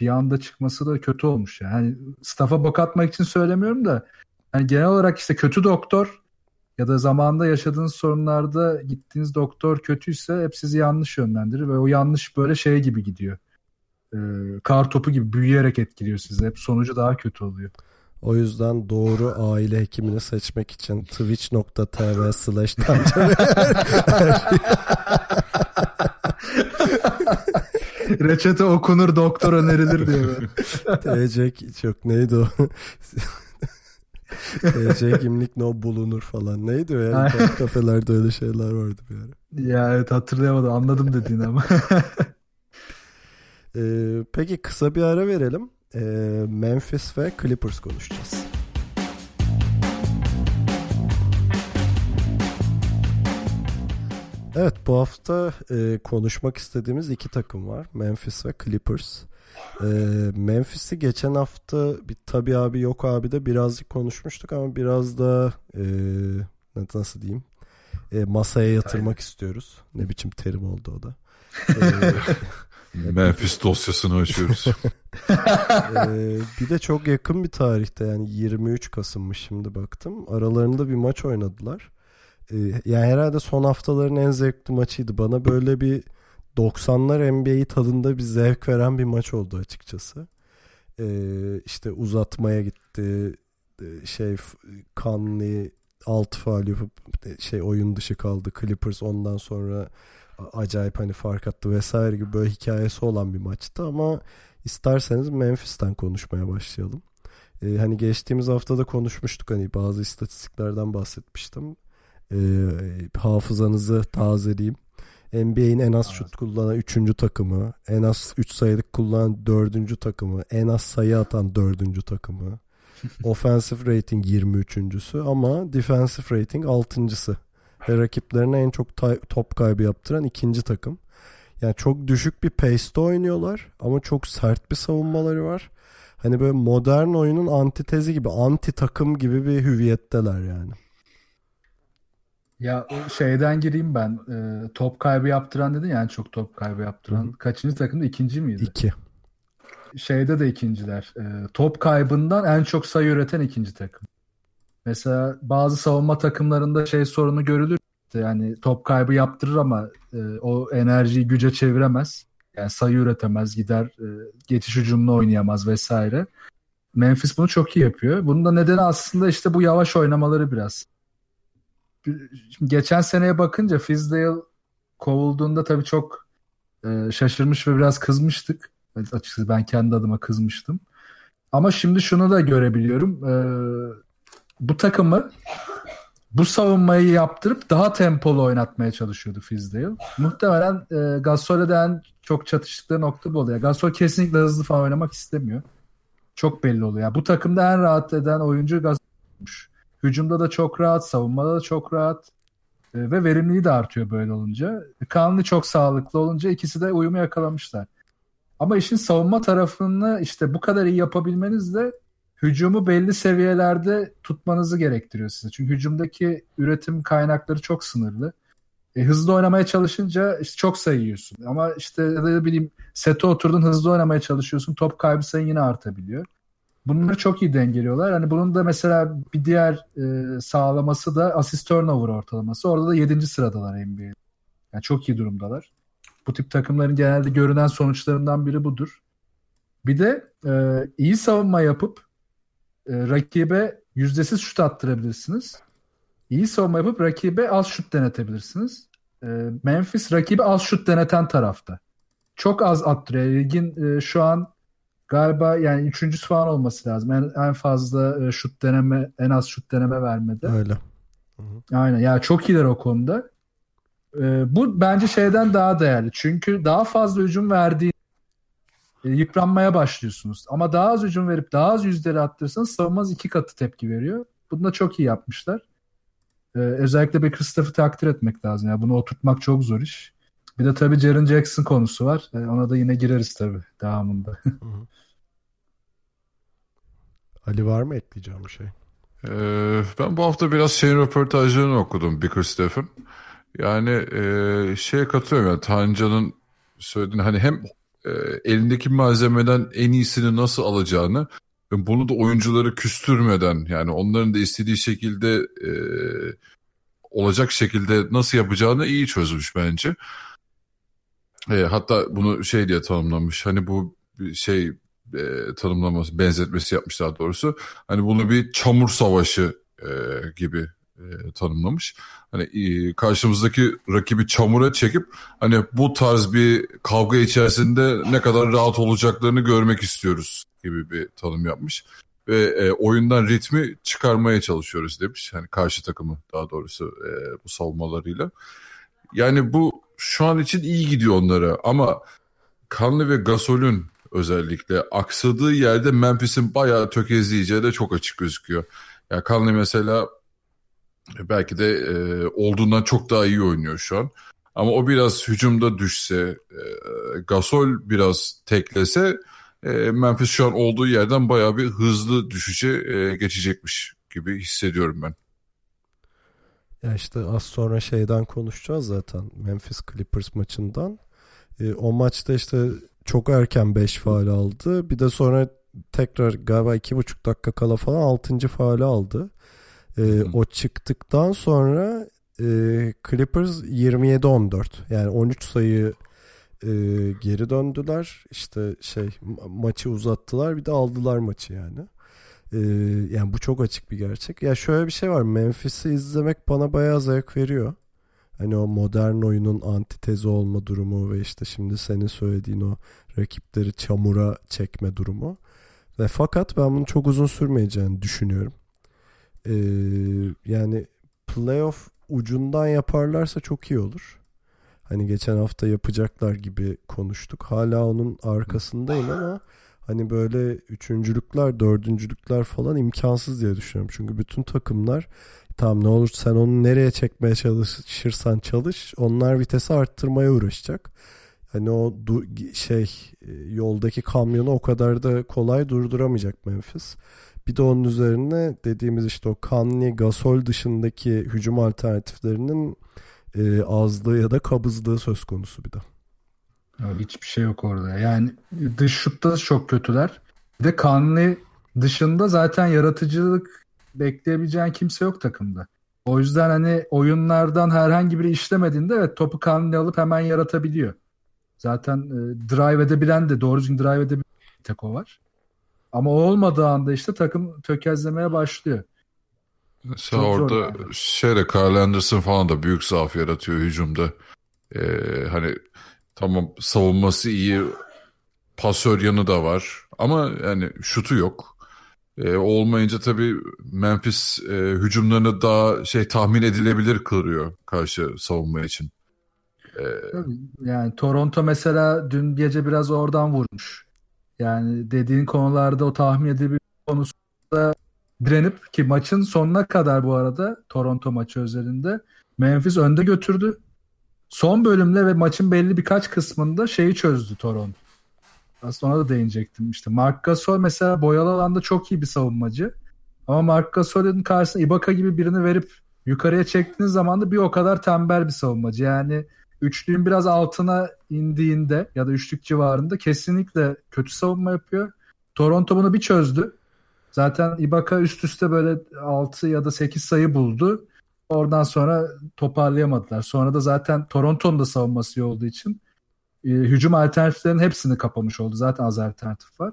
Bir anda çıkması da kötü olmuş yani. Hani staff'a bok atmak için söylemiyorum da hani genel olarak işte kötü doktor ya da zamanında yaşadığınız sorunlarda gittiğiniz doktor kötüyse hep sizi yanlış yönlendirir ve o yanlış böyle şey gibi gidiyor. Ee, kar topu gibi büyüyerek etkiliyor sizi. Hep sonucu daha kötü oluyor. O yüzden doğru aile hekimini seçmek için twitch.tv slash Reçete okunur doktor önerilir böyle. TC çok neydi o? TC kimlik no bulunur falan. Neydi o ya? Ay. İnternet kafelerde öyle şeyler vardı bir ara. Ya evet hatırlayamadım anladım dediğini ama. Ee, peki kısa bir ara verelim. Ee, Memphis ve Clippers konuşacağız. Evet bu hafta e, konuşmak istediğimiz iki takım var. Memphis ve Clippers. Ee, Memphis'i geçen hafta bir tabi abi yok abi de birazcık konuşmuştuk ama biraz da e, nasıl diyeyim e, masaya yatırmak istiyoruz. Ne biçim terim oldu o da. [LAUGHS] Ee, Memphis dosyasını açıyoruz. [LAUGHS] Ee, bir de çok yakın bir tarihte yani 23 Kasım'mış şimdi baktım. Aralarında bir maç oynadılar. Ee, yani herhalde son haftaların en zevkli maçıydı. Bana böyle bir 90'lar NBA tadında bir zevk veren bir maç oldu açıkçası. Ee, işte uzatmaya gitti. Ee, Şey Conley alt faal yapıp şey oyun dışı kaldı. Clippers ondan sonra acayip hani fark attı vesaire gibi böyle hikayesi olan bir maçtı ama isterseniz Memphis'ten konuşmaya başlayalım. Ee, hani geçtiğimiz haftada konuşmuştuk hani bazı istatistiklerden bahsetmiştim. Ee, hafızanızı tazeleyeyim. NBA'in en az şut kullanan 3. takımı, en az 3 sayılık kullanan 4. takımı, en az sayı atan 4. takımı. [LAUGHS] Offensive rating 23.sü ama defensive rating 6.sı. Ve rakiplerine en çok top kaybı yaptıran ikinci takım. Yani çok düşük bir pace'te oynuyorlar ama çok sert bir savunmaları var. Hani böyle modern oyunun antitezi gibi, anti takım gibi bir hüviyetteler yani. Ya şeyden gireyim ben. Ee, top kaybı yaptıran dedin yani çok top kaybı yaptıran. Kaçıncı takımda? ikinci miydi? İki. Şeyde de ikinciler. Ee, top kaybından en çok sayı üreten ikinci takım. Mesela bazı savunma takımlarında şey sorunu görülür. Yani top kaybı yaptırır ama e, o enerjiyi güce çeviremez. Yani sayı üretemez, gider e, geçiş hücumunu oynayamaz vesaire. Memphis bunu çok iyi yapıyor. Bunun da nedeni aslında işte bu yavaş oynamaları biraz. Geçen seneye bakınca Fizdale kovulduğunda tabii çok e, şaşırmış ve biraz kızmıştık. Açıkçası ben kendi adıma kızmıştım. Ama şimdi şunu da görebiliyorum. E, bu takımı bu savunmayı yaptırıp daha tempolu oynatmaya çalışıyordu Fizdale. Muhtemelen e, Gasol'e çok çatıştıkları nokta bu oluyor. Gasol kesinlikle hızlı falan oynamak istemiyor. Çok belli oluyor. Bu takımda en rahat eden oyuncu Gasol'muş. Hücumda da çok rahat, savunmada da çok rahat e, ve verimliliği de artıyor böyle olunca. Kanlı çok sağlıklı olunca ikisi de uyumu yakalamışlar. Ama işin savunma tarafını işte bu kadar iyi yapabilmeniz de hücumu belli seviyelerde tutmanızı gerektiriyor size. Çünkü hücumdaki üretim kaynakları çok sınırlı. E, hızlı oynamaya çalışınca işte çok sayıyorsun. Ama işte ne bileyim sete oturdun hızlı oynamaya çalışıyorsun. Top kaybı sayın yine artabiliyor. Bunları çok iyi dengeliyorlar. Hani bunun da mesela bir diğer e, sağlaması da asist turnover ortalaması. Orada da 7. sıradalar NBA'de. Yani çok iyi durumdalar. Bu tip takımların genelde görünen sonuçlarından biri budur. Bir de e, iyi savunma yapıp rakibe yüzdesiz şut attırabilirsiniz. İyi savunma yapıp rakibe az şut denetebilirsiniz. E, Memphis rakibe az şut deneten tarafta. Çok az attırıyor. Ligin e, şu an galiba yani üçüncüsü falan olması lazım. En, en fazla e, şut deneme, en az şut deneme vermedi. Öyle. Hı-hı. Aynen. Ya yani çok iyiler o konuda. E, bu bence şeyden daha değerli. Çünkü daha fazla hücum verdiği e, yıpranmaya başlıyorsunuz. Ama daha az hücum verip daha az yüzleri attırırsanız savunmaz iki katı tepki veriyor. Bunu da çok iyi yapmışlar. Ee, özellikle bir Christoph'ı takdir etmek lazım. Yani bunu oturtmak çok zor iş. Bir de tabii Jaren Jackson konusu var. Ee, ona da yine gireriz tabii devamında. [LAUGHS] Ali var mı ekleyeceğim bir şey? Ee, ben bu hafta biraz şeyin röportajlarını okudum Bickerstaff'ın. Yani e, şeye katılıyorum yani Tancan'ın söylediğini hani hem e, elindeki malzemeden en iyisini nasıl alacağını bunu da oyuncuları küstürmeden yani onların da istediği şekilde e, olacak şekilde nasıl yapacağını iyi çözmüş bence. E, hatta bunu şey diye tanımlamış hani bu şey e, tanımlaması benzetmesi yapmış daha doğrusu. Hani bunu bir çamur savaşı e, gibi e, tanımlamış. Hani e, karşımızdaki rakibi çamura çekip hani bu tarz bir kavga içerisinde ne kadar rahat olacaklarını görmek istiyoruz gibi bir tanım yapmış. Ve e, oyundan ritmi çıkarmaya çalışıyoruz demiş. Hani karşı takımı daha doğrusu e, bu savunmalarıyla. Yani bu şu an için iyi gidiyor onlara ama Kanlı ve Gasol'ün özellikle aksadığı yerde Memphis'in bayağı tökezleyeceği de çok açık gözüküyor. Ya yani Kanlı mesela belki de e, olduğundan çok daha iyi oynuyor şu an. Ama o biraz hücumda düşse, e, Gasol biraz teklese e, Memphis şu an olduğu yerden bayağı bir hızlı düşüşe e, geçecekmiş gibi hissediyorum ben. Ya işte az sonra şeyden konuşacağız zaten Memphis Clippers maçından. E, o maçta işte çok erken 5 faal aldı. Bir de sonra tekrar galiba 2,5 dakika kala falan 6. faali aldı. E, o çıktıktan sonra e, Clippers 27-14 yani 13 sayı e, geri döndüler. İşte şey ma- maçı uzattılar bir de aldılar maçı yani. E, yani bu çok açık bir gerçek. Ya şöyle bir şey var Memphis'i izlemek bana bayağı zevk veriyor. Hani o modern oyunun antitezi olma durumu ve işte şimdi senin söylediğin o rakipleri çamura çekme durumu. Ve fakat ben bunun çok uzun sürmeyeceğini düşünüyorum. Ee, yani playoff ucundan yaparlarsa çok iyi olur. Hani geçen hafta yapacaklar gibi konuştuk. Hala onun arkasındayım ama hani böyle üçüncülükler, dördüncülükler falan imkansız diye düşünüyorum. Çünkü bütün takımlar tamam ne olur sen onu nereye çekmeye çalışırsan çalış onlar vitesi arttırmaya uğraşacak. Hani o du- şey yoldaki kamyonu o kadar da kolay durduramayacak Memphis. Bir de onun üzerine dediğimiz işte o Conley, Gasol dışındaki hücum alternatiflerinin e, azlığı ya da kabızlığı söz konusu bir de. Hiçbir şey yok orada. Yani dış şutta çok kötüler. Bir de Conley dışında zaten yaratıcılık bekleyebileceğin kimse yok takımda. O yüzden hani oyunlardan herhangi biri işlemediğinde evet topu Conley alıp hemen yaratabiliyor. Zaten e, drive edebilen de doğru düzgün drive edebilen tek o var. Ama olmadığı anda işte takım tökezlemeye başlıyor. Mesela Çok orada şeyle Carl Anderson falan da büyük zaaf yaratıyor hücumda. Ee, hani tamam savunması iyi pasör yanı da var ama yani şutu yok. E, olmayınca tabii Memphis e, hücumlarını daha şey tahmin edilebilir kılıyor karşı savunma için. E, yani Toronto mesela dün gece biraz oradan vurmuş. Yani dediğin konularda o tahmin edilebilir konusunda direnip ki maçın sonuna kadar bu arada Toronto maçı özelinde Memphis önde götürdü. Son bölümle ve maçın belli birkaç kısmında şeyi çözdü Toronto. Aslında ona da değinecektim. İşte Mark Gasol mesela boyalı alanda çok iyi bir savunmacı. Ama Mark Gasol'ün karşısına Ibaka gibi birini verip yukarıya çektiğiniz zaman da bir o kadar tembel bir savunmacı. Yani üçlüğün biraz altına indiğinde ya da üçlük civarında kesinlikle kötü savunma yapıyor. Toronto bunu bir çözdü. Zaten Ibaka üst üste böyle 6 ya da 8 sayı buldu. Oradan sonra toparlayamadılar. Sonra da zaten Toronto'nun da savunması iyi olduğu için e, hücum alternatiflerinin hepsini kapamış oldu. Zaten az alternatif var.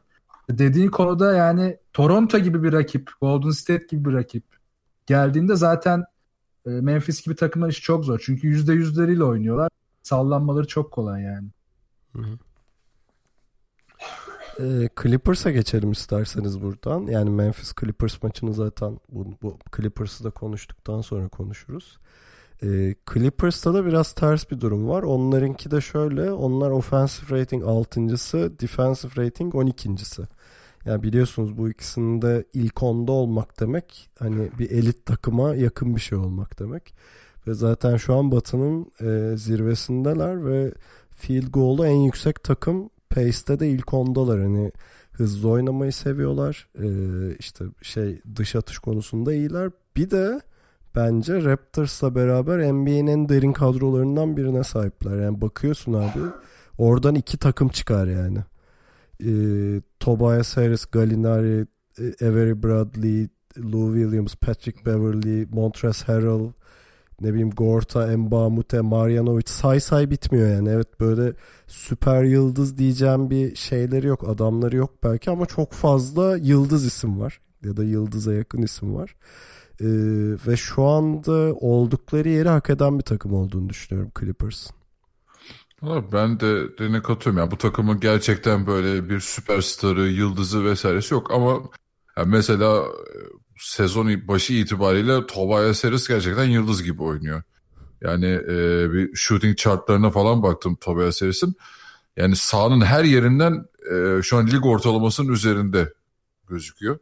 Dediğin konuda yani Toronto gibi bir rakip, Golden State gibi bir rakip geldiğinde zaten e, Memphis gibi takımlar iş çok zor. Çünkü yüzde yüzleriyle oynuyorlar. Sallanmaları çok kolay yani. Hı. E, Clippers'a geçelim isterseniz buradan. Yani Memphis Clippers maçını zaten bu, bu Clippers'ı da konuştuktan sonra konuşuruz. E, Clippers'ta da biraz ters bir durum var. Onlarınki de şöyle. Onlar offensive rating 6.sı, defensive rating 12.si. Yani biliyorsunuz bu ikisinde ilk onda olmak demek hani bir elit takıma yakın bir şey olmak demek. Ve zaten şu an Batı'nın e, zirvesindeler ve field goal'u en yüksek takım Pace'te de ilk ondalar. Hani hızlı oynamayı seviyorlar. Ee, işte şey dış atış konusunda iyiler. Bir de bence Raptors'la beraber NBA'nin derin kadrolarından birine sahipler. Yani bakıyorsun abi oradan iki takım çıkar yani. Ee, Tobias Harris, Gallinari, Avery Bradley, Lou Williams, Patrick Beverly, Montrezl Harrell, ne bileyim Gorta, Mbamute, Marjanovic say say bitmiyor yani. Evet böyle süper yıldız diyeceğim bir şeyleri yok. Adamları yok belki ama çok fazla yıldız isim var. Ya da yıldıza yakın isim var. Ee, ve şu anda oldukları yeri hak eden bir takım olduğunu düşünüyorum Clippers'ın. Ben de derine katıyorum. Yani bu takımın gerçekten böyle bir süperstarı, yıldızı vesairesi yok ama yani mesela sezon başı itibariyle Tobias Harris gerçekten yıldız gibi oynuyor. Yani e, bir shooting chartlarına falan baktım Tobias Harris'in. Yani sahanın her yerinden e, şu an lig ortalamasının üzerinde gözüküyor.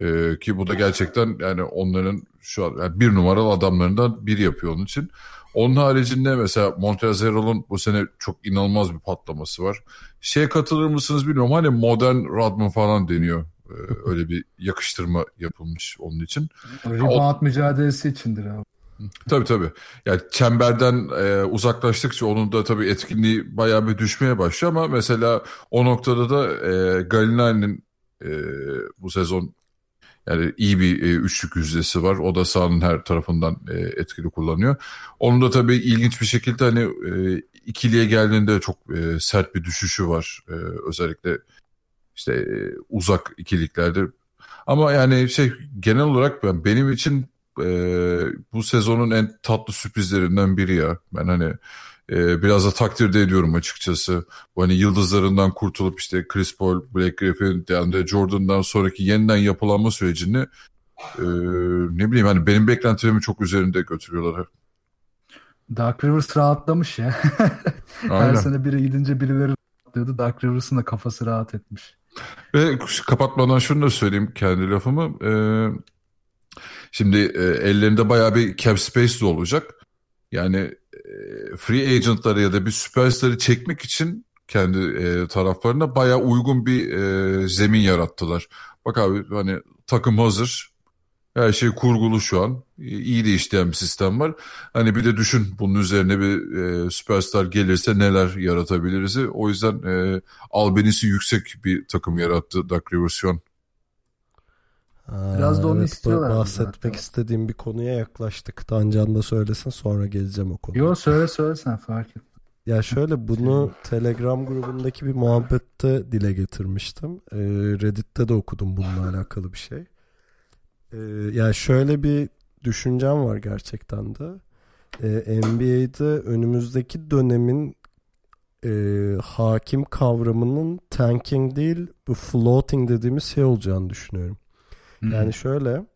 E, ki bu da gerçekten yani onların şu an yani bir numaralı adamlarından biri yapıyor onun için. Onun haricinde mesela Montrezl bu sene çok inanılmaz bir patlaması var. Şey katılır mısınız bilmiyorum hani modern Rodman falan deniyor ee, öyle bir yakıştırma yapılmış onun için. Rebound o... mücadelesi içindir abi. Tabii tabii. Yani çemberden e, uzaklaştıkça onun da tabii etkinliği bayağı bir düşmeye başlıyor ama mesela o noktada da e, Gallinari'nin e, bu sezon yani iyi bir e, üçlük yüzdesi var. O da sahanın her tarafından e, etkili kullanıyor. Onun da tabii ilginç bir şekilde hani e, ikiliye geldiğinde çok e, sert bir düşüşü var. E, özellikle işte e, uzak ikiliklerde. Ama yani şey genel olarak ben benim için e, bu sezonun en tatlı sürprizlerinden biri ya. Ben hani e, biraz da takdir de ediyorum açıkçası. Bu hani yıldızlarından kurtulup işte Chris Paul, Blake Griffin, DeAndre Jordan'dan sonraki yeniden yapılanma sürecini e, ne bileyim hani benim beklentilerimin çok üzerinde götürüyorlar. Dark Rivers rahatlamış ya. [LAUGHS] Her sene biri gidince birileri rahatlıyordu. Dark Rivers'ın da kafası rahat etmiş. Ve kapatmadan şunu da söyleyeyim kendi lafımı. Ee, şimdi e, ellerinde bayağı bir cap space de olacak. Yani e, free agentları ya da bir süperstarı çekmek için kendi e, taraflarına bayağı uygun bir e, zemin yarattılar. Bak abi hani takım hazır. Her şey kurgulu şu an. İyi de işleyen bir sistem var. Hani bir de düşün bunun üzerine bir e, süperstar gelirse neler yaratabiliriz. O yüzden e, albenisi yüksek bir takım yarattı Doug Rivers şu an. Biraz da onu evet, istiyorlar. Bahsetmek zaten. istediğim bir konuya yaklaştık. Tancan da söylesin sonra geleceğim o konuya. Yok söyle söyle sen fark et. Ya şöyle bunu Telegram grubundaki bir muhabbette dile getirmiştim. Ee, Reddit'te de okudum bununla alakalı bir şey. Ee, yani şöyle bir düşüncem var gerçekten de. Ee, NBA'de önümüzdeki dönemin e, hakim kavramının tanking değil bu floating dediğimiz şey olacağını düşünüyorum. Hmm. Yani şöyle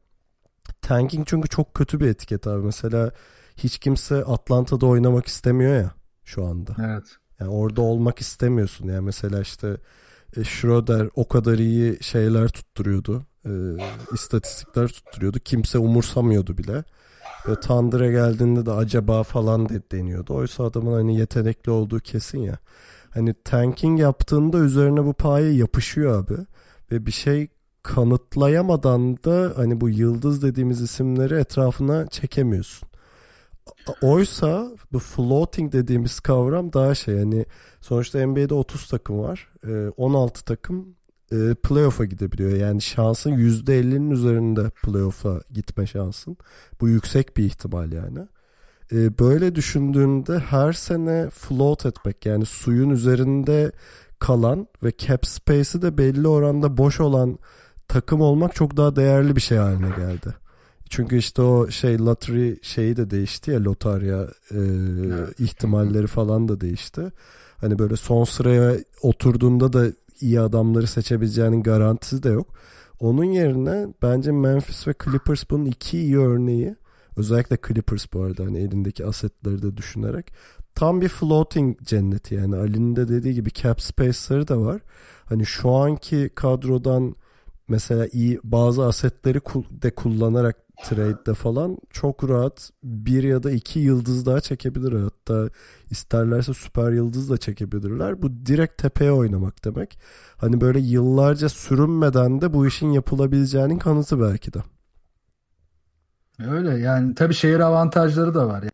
tanking çünkü çok kötü bir etiket abi. Mesela hiç kimse Atlanta'da oynamak istemiyor ya şu anda. Evet. Yani orada olmak istemiyorsun. Yani mesela işte e, Schroeder o kadar iyi şeyler tutturuyordu. E, istatistikler tutturuyordu. Kimse umursamıyordu bile. Ve Thunder'a geldiğinde de acaba falan de deniyordu. Oysa adamın hani yetenekli olduğu kesin ya. Hani tanking yaptığında üzerine bu paye yapışıyor abi. Ve bir şey kanıtlayamadan da hani bu yıldız dediğimiz isimleri etrafına çekemiyorsun. Oysa bu floating dediğimiz kavram daha şey hani sonuçta NBA'de 30 takım var. 16 e, takım e, playoff'a gidebiliyor. Yani şansın %50'nin üzerinde playoff'a gitme şansın. Bu yüksek bir ihtimal yani. E, böyle düşündüğünde her sene float etmek yani suyun üzerinde kalan ve cap space'i de belli oranda boş olan takım olmak çok daha değerli bir şey haline geldi. Çünkü işte o şey lottery şeyi de değişti ya lotarya e, ihtimalleri falan da değişti. Hani böyle son sıraya oturduğunda da iyi adamları seçebileceğinin garantisi de yok. Onun yerine bence Memphis ve Clippers bunun iki iyi örneği. Özellikle Clippers bu arada hani elindeki asetleri de düşünerek. Tam bir floating cenneti yani. Ali'nin de dediği gibi cap space'ları da var. Hani şu anki kadrodan mesela iyi bazı asetleri de kullanarak trade'de falan çok rahat bir ya da iki yıldız daha çekebilir. Hatta isterlerse süper yıldız da çekebilirler. Bu direkt tepeye oynamak demek. Hani böyle yıllarca sürünmeden de bu işin yapılabileceğinin kanıtı belki de. Öyle yani tabii şehir avantajları da var. Yani.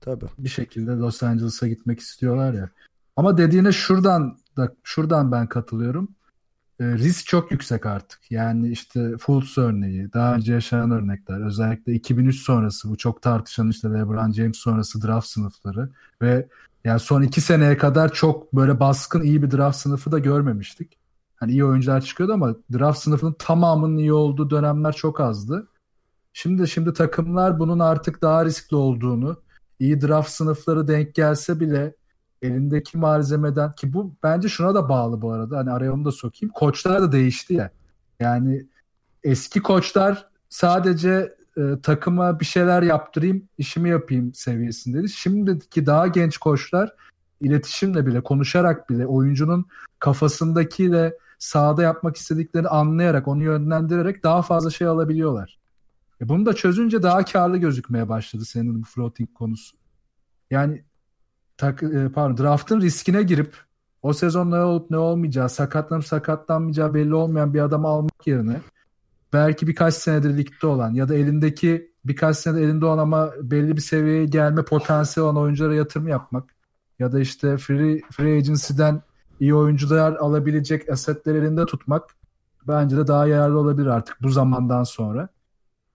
Tabii. Bir şekilde Los Angeles'a gitmek istiyorlar ya. Ama dediğine şuradan da şuradan ben katılıyorum. E, risk çok yüksek artık. Yani işte Fultz örneği, daha önce yaşanan örnekler, özellikle 2003 sonrası bu çok tartışan işte LeBron James sonrası draft sınıfları ve yani son iki seneye kadar çok böyle baskın iyi bir draft sınıfı da görmemiştik. Hani iyi oyuncular çıkıyordu ama draft sınıfının tamamının iyi olduğu dönemler çok azdı. Şimdi şimdi takımlar bunun artık daha riskli olduğunu, iyi draft sınıfları denk gelse bile elindeki malzemeden ki bu bence şuna da bağlı bu arada. Hani araya onu da sokayım. Koçlar da değişti ya. Yani eski koçlar sadece e, takıma bir şeyler yaptırayım, işimi yapayım seviyesindeydi. Şimdiki daha genç koçlar iletişimle bile, konuşarak bile oyuncunun kafasındakiyle sahada yapmak istediklerini anlayarak, onu yönlendirerek daha fazla şey alabiliyorlar. E bunu da çözünce daha karlı gözükmeye başladı senin bu floating konusu. Yani tak, e, pardon draftın riskine girip o sezon ne olup ne olmayacağı, sakatlanıp sakatlanmayacağı belli olmayan bir adamı almak yerine belki birkaç senedir ligde olan ya da elindeki birkaç senedir elinde olan ama belli bir seviyeye gelme potansiyeli olan oyunculara yatırım yapmak ya da işte free, free agency'den iyi oyuncular alabilecek asetleri elinde tutmak bence de daha yararlı olabilir artık bu zamandan sonra.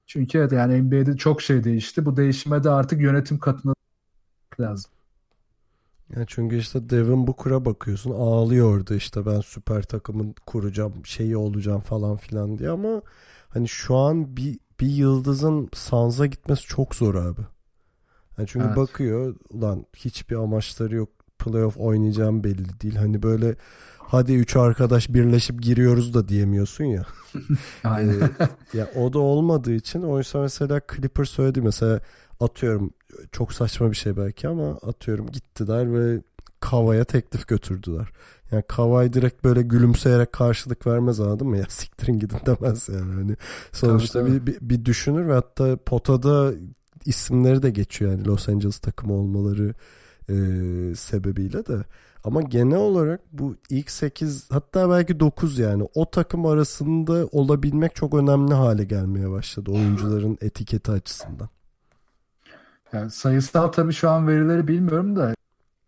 Çünkü evet yani NBA'de çok şey değişti. Bu değişime de artık yönetim katına lazım. Ya çünkü işte Devin Booker'a bakıyorsun ağlıyordu işte ben süper takımın kuracağım şeyi olacağım falan filan diye ama hani şu an bir, bir yıldızın Suns'a gitmesi çok zor abi. Yani çünkü evet. bakıyor ulan hiçbir amaçları yok playoff oynayacağım belli değil. Hani böyle hadi üç arkadaş birleşip giriyoruz da diyemiyorsun ya. [LAUGHS] Aynen. ee, ya o da olmadığı için oysa mesela Clippers söyledi mesela atıyorum çok saçma bir şey belki ama atıyorum gittiler ve Kava'ya teklif götürdüler. Yani Kavay direkt böyle gülümseyerek karşılık vermez anladın mı? Ya siktirin gidin demez yani. Hani sonuçta tabii, tabii. Bir, bir, bir düşünür ve hatta potada isimleri de geçiyor yani Los Angeles takımı olmaları e, sebebiyle de. Ama genel olarak bu ilk 8 hatta belki 9 yani o takım arasında olabilmek çok önemli hale gelmeye başladı oyuncuların etiketi açısından. Yani sayısal tabii şu an verileri bilmiyorum da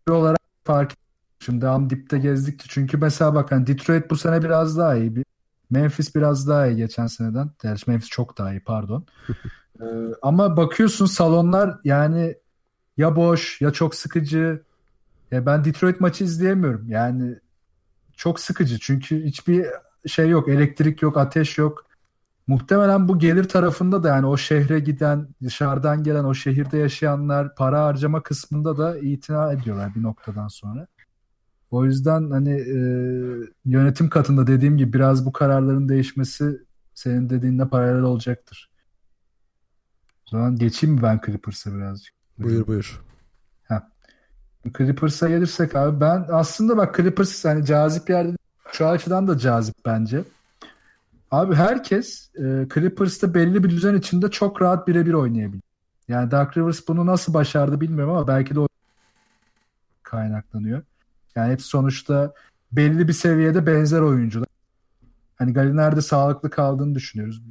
olarak fark Şimdi am dipte gezdikçe çünkü mesela bak hani Detroit bu sene biraz daha iyi. Memphis biraz daha iyi geçen seneden. Gerçi Memphis çok daha iyi pardon. [LAUGHS] ee, ama bakıyorsun salonlar yani ya boş ya çok sıkıcı. Ya ben Detroit maçı izleyemiyorum. Yani çok sıkıcı çünkü hiçbir şey yok. Elektrik yok, ateş yok. Muhtemelen bu gelir tarafında da yani o şehre giden, dışarıdan gelen, o şehirde yaşayanlar para harcama kısmında da itina ediyorlar bir noktadan sonra. O yüzden hani e, yönetim katında dediğim gibi biraz bu kararların değişmesi senin dediğinle paralel olacaktır. O zaman geçeyim mi ben Clippers'a birazcık? Buyur buyur. Clippers'a gelirsek abi ben aslında bak Clippers hani cazip yerde şu açıdan da cazip bence. Abi herkes e, Clippers'ta belli bir düzen içinde çok rahat birebir oynayabilir. Yani Dark Rivers bunu nasıl başardı bilmiyorum ama belki de o kaynaklanıyor. Yani hep sonuçta belli bir seviyede benzer oyuncular. Hani Gallinari'de sağlıklı kaldığını düşünüyoruz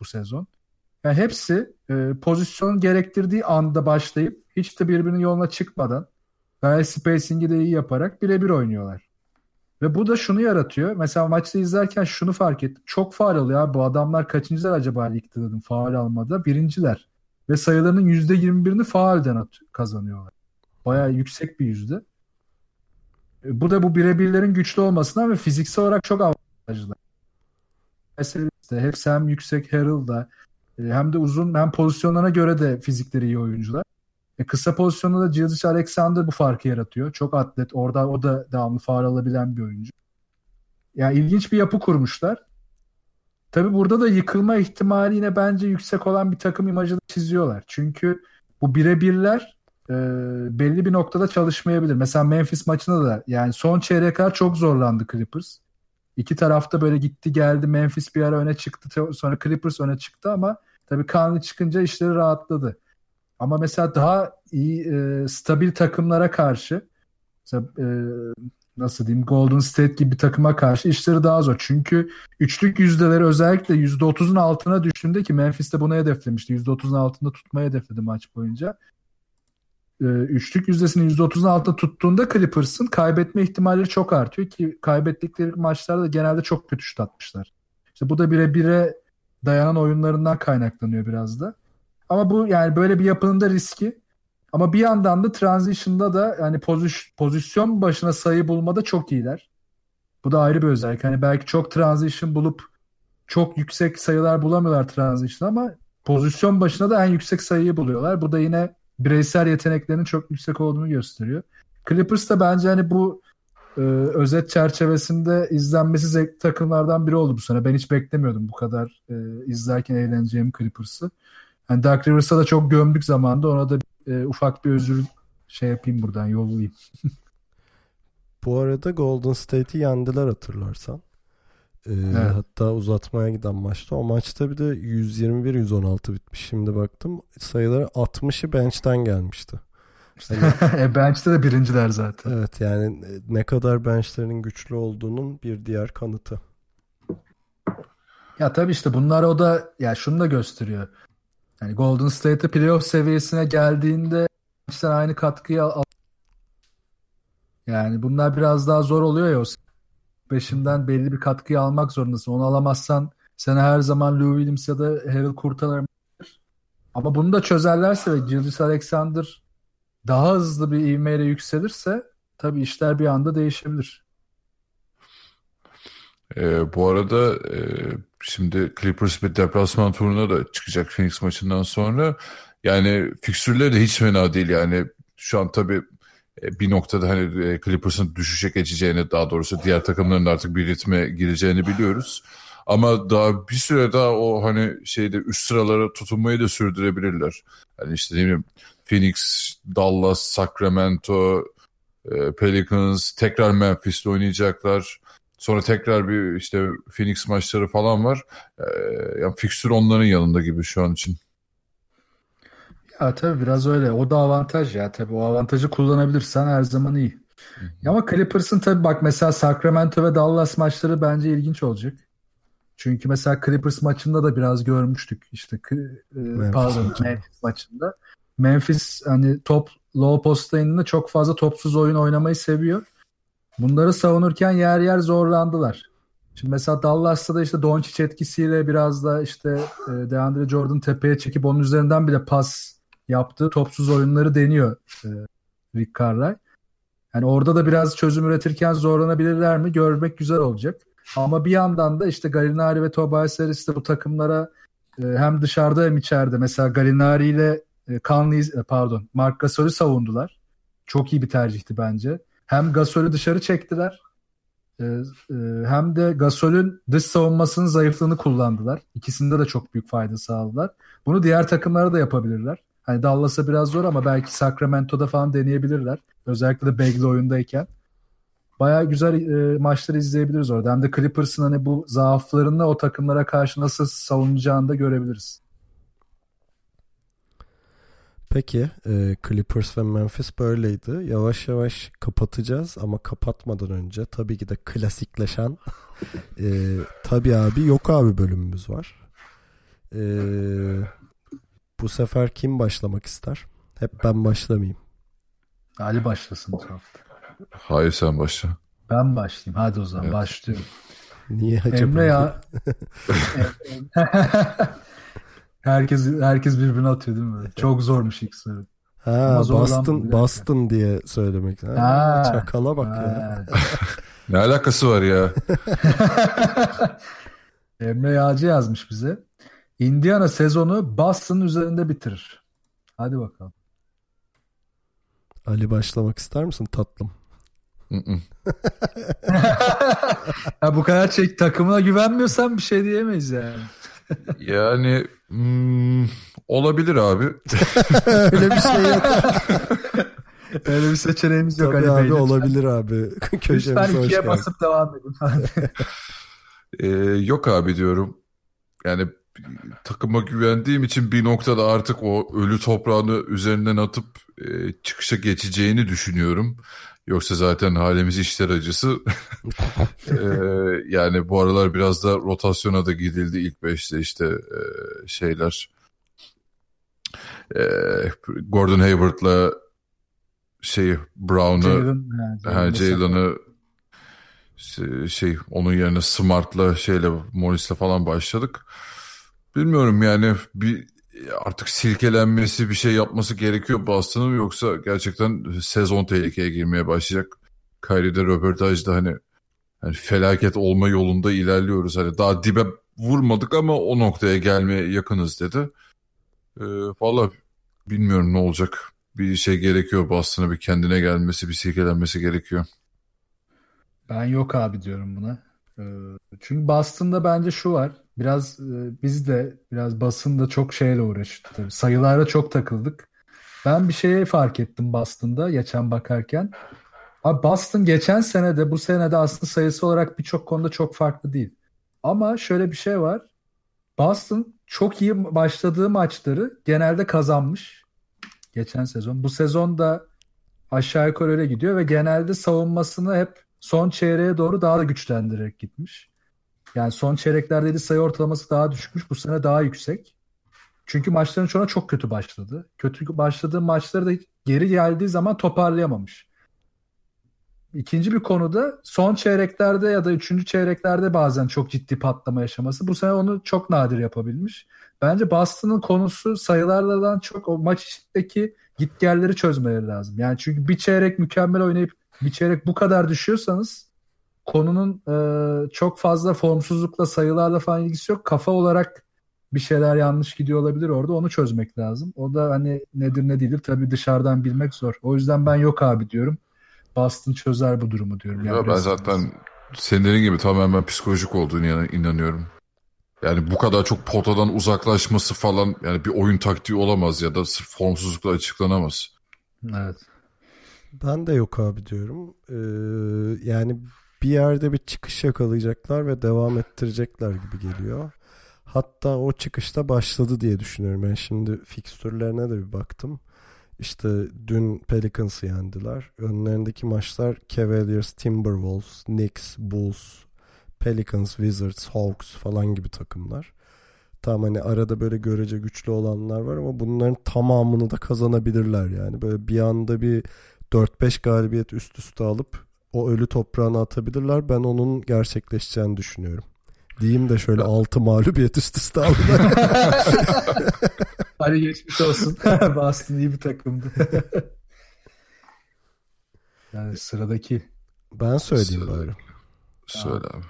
bu sezon. Yani hepsi e, pozisyonun gerektirdiği anda başlayıp hiç de birbirinin yoluna çıkmadan gayet spacing'i de iyi yaparak birebir oynuyorlar. Ve bu da şunu yaratıyor. Mesela maçta izlerken şunu fark ettim. Çok faal oluyor abi. Bu adamlar kaçıncılar acaba ligde dedim faal almada? Birinciler. Ve sayılarının %21'ini faalden kazanıyorlar. Bayağı yüksek bir yüzde. E, Bu da bu birebirlerin güçlü olmasından ve fiziksel olarak çok avantajlı. Mesela işte hep hem yüksek Harrell'da e, hem de uzun hem pozisyonlarına göre de fizikleri iyi oyuncular. E, kısa pozisyonda da Gilgis Alexander bu farkı yaratıyor. Çok atlet. Orada o da devamlı faal alabilen bir oyuncu. Yani ilginç bir yapı kurmuşlar. Tabi burada da yıkılma ihtimali yine bence yüksek olan bir takım imajı da çiziyorlar. Çünkü bu birebirler e, belli bir noktada çalışmayabilir. Mesela Memphis maçında da yani son çeyreğe kadar çok zorlandı Clippers. İki tarafta böyle gitti geldi. Memphis bir ara öne çıktı. Sonra Clippers öne çıktı ama tabii Conley çıkınca işleri rahatladı. Ama mesela daha iyi e, stabil takımlara karşı mesela, e, nasıl diyeyim Golden State gibi bir takıma karşı işleri daha zor. Çünkü üçlük yüzdeleri özellikle %30'un altına düştüğünde ki Memphis de bunu hedeflemişti. %30'un altında tutmayı hedefledi maç boyunca. E, üçlük yüzdesini %30'un altında tuttuğunda Clippers'ın kaybetme ihtimalleri çok artıyor ki kaybettikleri maçlarda genelde çok kötü şut atmışlar. İşte bu da bire bire dayanan oyunlarından kaynaklanıyor biraz da. Ama bu yani böyle bir yapının da riski. Ama bir yandan da transition'da da yani pozisyon, pozisyon başına sayı bulmada çok iyiler. Bu da ayrı bir özellik. Hani belki çok transition bulup çok yüksek sayılar bulamıyorlar transition ama pozisyon başına da en yüksek sayıyı buluyorlar. Bu da yine bireysel yeteneklerinin çok yüksek olduğunu gösteriyor. Clippers da bence hani bu e, özet çerçevesinde izlenmesi zevkli takımlardan biri oldu bu sene. Ben hiç beklemiyordum bu kadar e, izlerken eğleneceğim Clippers'ı. Yani Dark Rivers'a da çok gömdük zamanda. Ona da e, ufak bir özür şey yapayım buradan yollayayım. [LAUGHS] Bu arada Golden State'i yendiler hatırlarsan. Ee, Evet. Hatta uzatmaya giden maçta. O maçta bir de 121-116 bitmiş. Şimdi baktım sayıları 60'ı bench'ten gelmişti. [LAUGHS] e, bench'te de birinciler zaten. Evet yani ne kadar bench'lerin güçlü olduğunun bir diğer kanıtı. Ya tabii işte bunlar o da ya şunu da gösteriyor. Yani Golden State'e playoff seviyesine geldiğinde işte aynı katkıyı al. Yani bunlar biraz daha zor oluyor ya beşinden belli bir katkıyı almak zorundasın. Onu alamazsan sana her zaman Lou Williams ya da Harold kurtarır. Ama bunu da çözerlerse ve Gilgis Alexander daha hızlı bir ivmeyle yükselirse tabii işler bir anda değişebilir. Ee, bu arada e, şimdi Clippers bir deplasman turuna da çıkacak Phoenix maçından sonra. Yani fikstürleri de hiç fena değil yani. Şu an tabii e, bir noktada hani e, Clippers'ın düşüşe geçeceğini daha doğrusu diğer takımların artık bir ritme gireceğini biliyoruz. Ama daha bir süre daha o hani şeyde üst sıralara tutunmayı da sürdürebilirler. Hani işte ne bileyim Phoenix, Dallas, Sacramento, e, Pelicans tekrar Memphis'te oynayacaklar. Sonra tekrar bir işte Phoenix maçları falan var. Ee, yani fikstür onların yanında gibi şu an için. Ya tabii biraz öyle. O da avantaj ya. Tabii o avantajı kullanabilirsen her zaman iyi. Ya ama Clippers'ın tabii bak mesela Sacramento ve Dallas maçları bence ilginç olacak. Çünkü mesela Clippers maçında da biraz görmüştük. İşte e, pardon Memphis maçında. Memphis hani top low posta çok fazla topsuz oyun oynamayı seviyor. Bunları savunurken yer yer zorlandılar. Şimdi mesela Dallas'ta da işte Doncic etkisiyle biraz da işte e, DeAndre Jordan tepeye çekip onun üzerinden bile pas yaptığı topsuz oyunları deniyor e, Rick Carlisle. Yani orada da biraz çözüm üretirken zorlanabilirler mi görmek güzel olacak. Ama bir yandan da işte Gallinari ve Tobias Harris de bu takımlara e, hem dışarıda hem içeride. Mesela Gallinari ile Conley, pardon Mark Gasol'ü savundular. Çok iyi bir tercihti bence. Hem Gasol'ü dışarı çektiler e, e, hem de Gasol'ün dış savunmasının zayıflığını kullandılar. İkisinde de çok büyük fayda sağladılar. Bunu diğer takımlara da yapabilirler. Hani Dallas'a biraz zor ama belki Sacramento'da falan deneyebilirler. Özellikle de Bagley oyundayken. Baya güzel e, maçları izleyebiliriz orada. Hem de Clippers'ın hani bu zaaflarını o takımlara karşı nasıl savunacağını da görebiliriz. Peki e, Clippers ve Memphis böyleydi. Yavaş yavaş kapatacağız ama kapatmadan önce tabii ki de klasikleşen [LAUGHS] e, tabii abi yok abi bölümümüz var. E, bu sefer kim başlamak ister? Hep ben başlamayayım. Ali başlasın bu hafta. Hayır sen başla. Ben başlayayım. Hadi o zaman Evet. başlıyorum. Niye acaba? Emre ya. [LAUGHS] [LAUGHS] herkes herkes birbirine atıyor değil mi? Çok zormuş ilk soru. Ha Boston. Boston diye söylemek. Ha, Ha. çakala bak ya. Ha. [LAUGHS] Ne alakası var ya? [LAUGHS] Emre Yağcı yazmış bize. Indiana sezonu Boston üzerinde bitirir. Hadi bakalım. Ali başlamak ister misin tatlım? [LAUGHS] Ya bu kadar çek takımına güvenmiyorsan bir şey diyemeyiz yani. Yani hmm, olabilir abi. [LAUGHS] Öyle bir şey yok. [LAUGHS] Öyle bir seçeneğimiz yok Tabii Ali Bey. abi lütfen. olabilir abi. [LAUGHS] Köşemize Lütfen hoş ikiye geldin. basıp devam edin. Ee, yok abi diyorum. Yani takıma güvendiğim için bir noktada artık o ölü toprağını üzerinden atıp e, çıkışa geçeceğini düşünüyorum. Yoksa zaten halimiz işler acısı. [LAUGHS] Ee, yani bu aralar biraz da rotasyona da gidildi ilk beşte işte e, şeyler. E, Gordon Hayward'la şey Jalen Jalen'ı şey, şey onun yerine Smart'la şeyle Morris'le falan başladık. Bilmiyorum yani bir artık silkelenmesi bir şey yapması gerekiyor Boston'ın yoksa gerçekten sezon tehlikeye girmeye başlayacak. Kyrie'de röportajda hani hani felaket olma yolunda ilerliyoruz. Hani daha dibe vurmadık ama o noktaya gelmeye yakınız dedi. Ee, Valla bilmiyorum ne olacak. Bir şey gerekiyor Boston'a bir kendine gelmesi, bir silkelenmesi gerekiyor. Ben yok abi diyorum buna. Ee, Çünkü Boston'da bence şu var. Biraz e, biz de biraz basında çok şeyle uğraştık tabii. Sayılara çok takıldık. Ben bir şeye fark ettim Boston'da geçen bakarken. Abi Boston geçen sene de bu sene de aslında sayısı olarak birçok konuda çok farklı değil. Ama şöyle bir şey var. Boston çok iyi başladığı maçları genelde kazanmış. Geçen sezon. Bu sezon da aşağı yukarı öyle gidiyor ve genelde savunmasını hep son çeyreğe doğru daha da güçlendirerek gitmiş. Yani son çeyreklerde de sayı ortalaması daha düşmüş. Bu sene daha yüksek. Çünkü maçların çoğuna çok kötü başladı. Kötü başladığı maçları da geri geldiği zaman toparlayamamış. İkinci bir konuda son çeyreklerde ya da üçüncü çeyreklerde bazen çok ciddi patlama yaşaması. Bu sene onu çok nadir yapabilmiş. Bence Boston'ın konusu sayılardan çok o maç içindeki gitgelleri çözmeleri lazım. Yani çünkü bir çeyrek mükemmel oynayıp bir çeyrek bu kadar düşüyorsanız konunun e, çok fazla formsuzlukla sayılarla falan ilgisi yok. Kafa olarak bir şeyler yanlış gidiyor olabilir orada. Onu çözmek lazım. O da hani nedir ne değildir tabii dışarıdan bilmek zor. O yüzden ben yok abi diyorum. Boston çözer bu durumu diyorum. Yani Ya ben biraz- zaten senin gibi tamamen psikolojik olduğunu inan- inanıyorum. Yani bu kadar çok potadan uzaklaşması falan yani bir oyun taktiği olamaz ya da sırf formsuzlukla açıklanamaz. Evet. Ben de yok abi diyorum. Ee, yani bir yerde bir çıkış yakalayacaklar ve devam ettirecekler gibi geliyor. Hatta o çıkışta başladı diye düşünüyorum. Ben şimdi fikstürlerine de bir baktım. İşte dün Pelicans'ı yendiler. Önlerindeki maçlar Cavaliers, Timberwolves, Knicks, Bulls, Pelicans, Wizards, Hawks falan gibi takımlar. Tamam hani arada böyle görece güçlü olanlar var ama bunların tamamını da kazanabilirler yani. Böyle bir anda bir 4-5 galibiyet üst üste alıp o ölü toprağına atabilirler. Ben onun gerçekleşeceğini düşünüyorum. Diyeyim de şöyle 6 mağlubiyet üst üste aldılar. [LAUGHS] Hadi geçmiş olsun. [LAUGHS] Boston iyi bir takımdı. [LAUGHS] yani sıradaki ben söyleyeyim Söyle. bari. Söyle abi.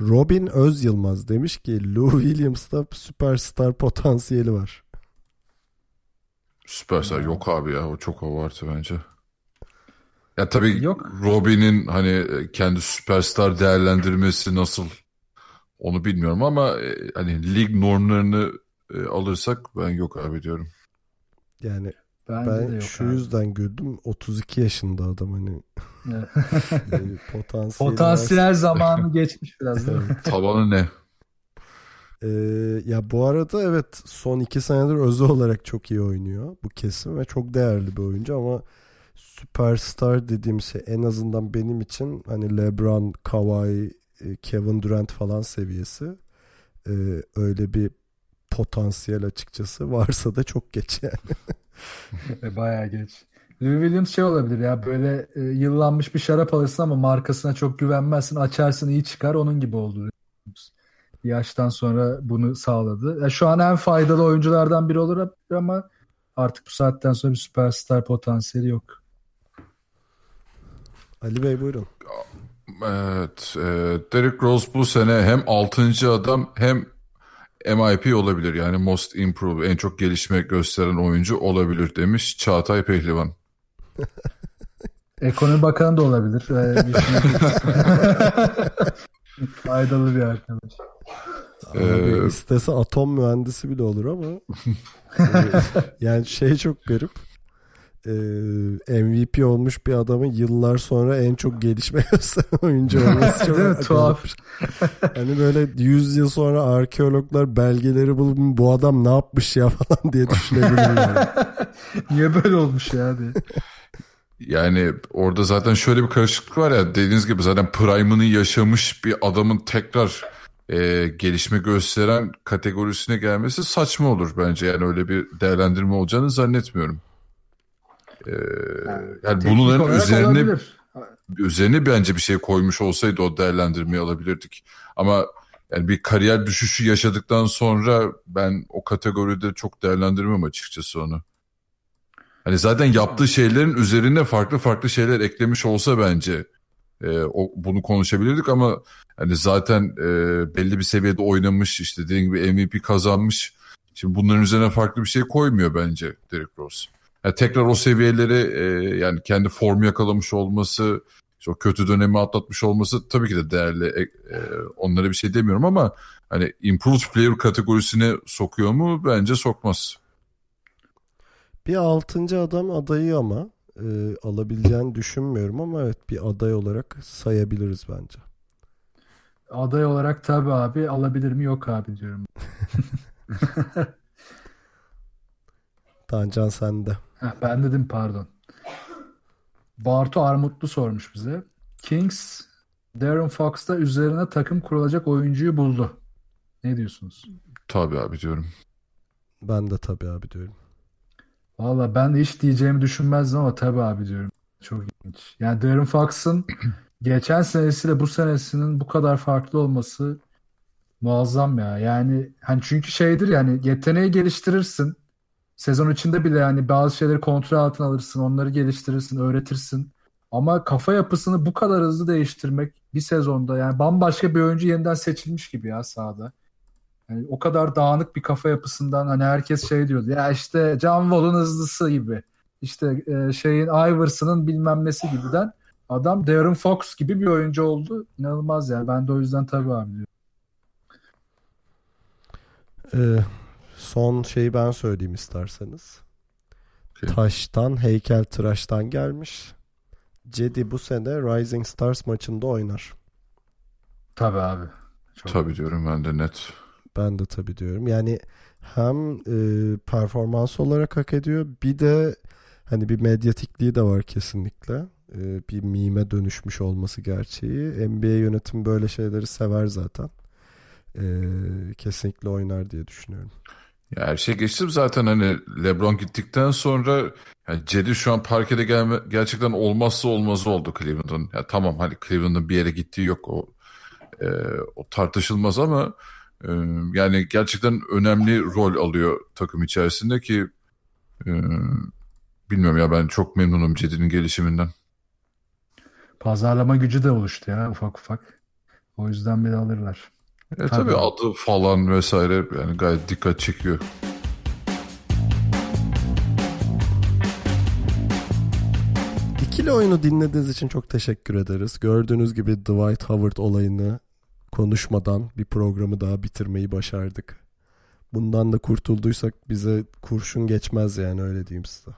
Robin Öz Yılmaz demiş ki Lou Williams'ta süperstar potansiyeli var. Süperstar yok abi ya o çok abartı bence. Ya tabii Yok. Robin'in hani kendi süperstar değerlendirmesi nasıl onu bilmiyorum ama e, hani lig normlarını e, alırsak ben yok abi diyorum. Yani Bence ben şu abi. yüzden güldüm. 32 yaşında adam hani Evet. [LAUGHS] [LAUGHS] potansiyel. Potansiyel zamanı [LAUGHS] geçmiş biraz değil mi? Tabanı ne? Ee, ya bu arada evet son iki senedir özel olarak çok iyi oynuyor bu kesim ve çok değerli bir oyuncu ama süperstar dediğim şey en azından benim için hani LeBron, Kawhi, e, Kevin Durant falan seviyesi Ee, öyle bir potansiyel açıkçası varsa da çok geç yani. [LAUGHS] E, Bayağı geç. Louis Williams şey olabilir ya böyle e, yıllanmış bir şarap alırsın ama markasına çok güvenmezsin açarsın iyi çıkar onun gibi oldu. Yaştan sonra bunu sağladı. Ya şu an en faydalı oyunculardan biri olur ama artık bu saatten sonra bir süperstar potansiyeli yok. Ali Bey buyurun. Evet. E, Derrick Rose bu sene hem 6. adam hem MIP olabilir. Yani Most Improved en çok gelişme gösteren oyuncu olabilir demiş Çağatay Pehlivan. [LAUGHS] Ekonomi Bakanı da olabilir. Ee, şey- [LAUGHS] [LAUGHS] Faydalı bir arkadaş. Ee, istese atom mühendisi bile olur ama e, yani şey çok garip. Ee, MVP olmuş bir adamın yıllar sonra en çok gelişme [LAUGHS] gösteren oyuncu olması çok Değil mi? Tuhaf. [LAUGHS] Hani böyle 100 yıl sonra arkeologlar belgeleri bulup bu adam ne yapmış ya [LAUGHS] falan diye düşünebilirler. Niye böyle olmuş ya diye. Yani orada zaten şöyle bir karışıklık var ya dediğiniz gibi zaten prime'ını yaşamış bir adamın tekrar e, gelişme gösteren kategorisine gelmesi saçma olur bence. Yani öyle bir değerlendirme olacağını zannetmiyorum. E, yani bunların olarak üzerine olabilir. üzerine bence bir şey koymuş olsaydı o değerlendirmeyi alabilirdik. Ama yani bir kariyer düşüşü yaşadıktan sonra ben o kategoride çok değerlendirmem açıkçası onu. Hani zaten yaptığı şeylerin üzerine farklı farklı şeyler eklemiş olsa bence e, o, bunu konuşabilirdik ama hani zaten e, belli bir seviyede oynamış işte dediğim gibi MVP kazanmış. Şimdi bunların üzerine farklı bir şey koymuyor bence Derrick Rose. Yani tekrar o seviyeleri e, yani kendi formu yakalamış olması, işte o kötü dönemi atlatmış olması tabii ki de değerli. E, e, onlara bir şey demiyorum ama hani improved player kategorisine sokuyor mu? Bence sokmaz. bir altıncı adam adayı ama e, alabileceğini düşünmüyorum ama evet bir aday olarak sayabiliriz bence. Aday olarak tabii abi alabilir mi yok abi diyorum. [LAUGHS] Tancan sende. Heh, ben dedim pardon. Bartu Armutlu sormuş bize. Kings Darren Fox'ta üzerine takım kurulacak oyuncuyu buldu. Ne diyorsunuz? Tabii abi diyorum. Ben de tabii abi diyorum. Valla ben hiç diyeceğimi düşünmezdim ama tabii abi diyorum. Çok ilginç. Yani Darren Fox'ın [CLEARS THROAT] geçen senesiyle bu senesinin bu kadar farklı olması muazzam ya. Yani hani çünkü şeydir yani yeteneği geliştirirsin. Sezon içinde bile yani bazı şeyleri kontrol altına alırsın, onları geliştirirsin, öğretirsin. Ama kafa yapısını bu kadar hızlı değiştirmek bir sezonda yani bambaşka bir oyuncu yeniden seçilmiş gibi ya sahada. Yani o kadar dağınık bir kafa yapısından hani herkes şey diyordu ya işte John Wall'un hızlısı gibi. İşte e, şeyin Iverson'ın bilmem nesi gibiden adam Darren Fox gibi bir oyuncu oldu. İnanılmaz yani. Ben de o yüzden tabii abi diyorum. Ee, son şeyi ben söyleyeyim isterseniz. Okey. Taştan, heykel tıraştan gelmiş. Cedi bu sene Rising Stars maçında oynar. Tabii abi. Çok. Tabii diyorum ben de net. Ben de tabii diyorum. Yani hem e, performans olarak hak ediyor bir de hani bir medyatikliği de var kesinlikle. E, bir mime dönüşmüş olması gerçeği. NBA yönetimi böyle şeyleri sever zaten. E, kesinlikle oynar diye düşünüyorum. Ya her şey geçtim zaten hani LeBron gittikten sonra yani Cedi şu an parkede gelme gerçekten olmazsa olmazı oldu Cleveland'ın. Ya tamam hani Cleveland'ın bir yere gittiği yok o e, o tartışılmaz ama e, yani gerçekten önemli rol alıyor takım içerisinde ki e, bilmiyorum ya ben çok memnunum Cedi'nin gelişiminden. Pazarlama gücü de oluştu ya ufak ufak. O yüzden bile alırlar. E, Tabii. tabii adı falan vesaire yani gayet dikkat çekiyor. İkili oyunu dinlediğiniz için çok teşekkür ederiz. Gördüğünüz gibi Dwight Howard olayını konuşmadan bir programı daha bitirmeyi başardık. Bundan da kurtulduysak bize kurşun geçmez yani öyle diyeyim size.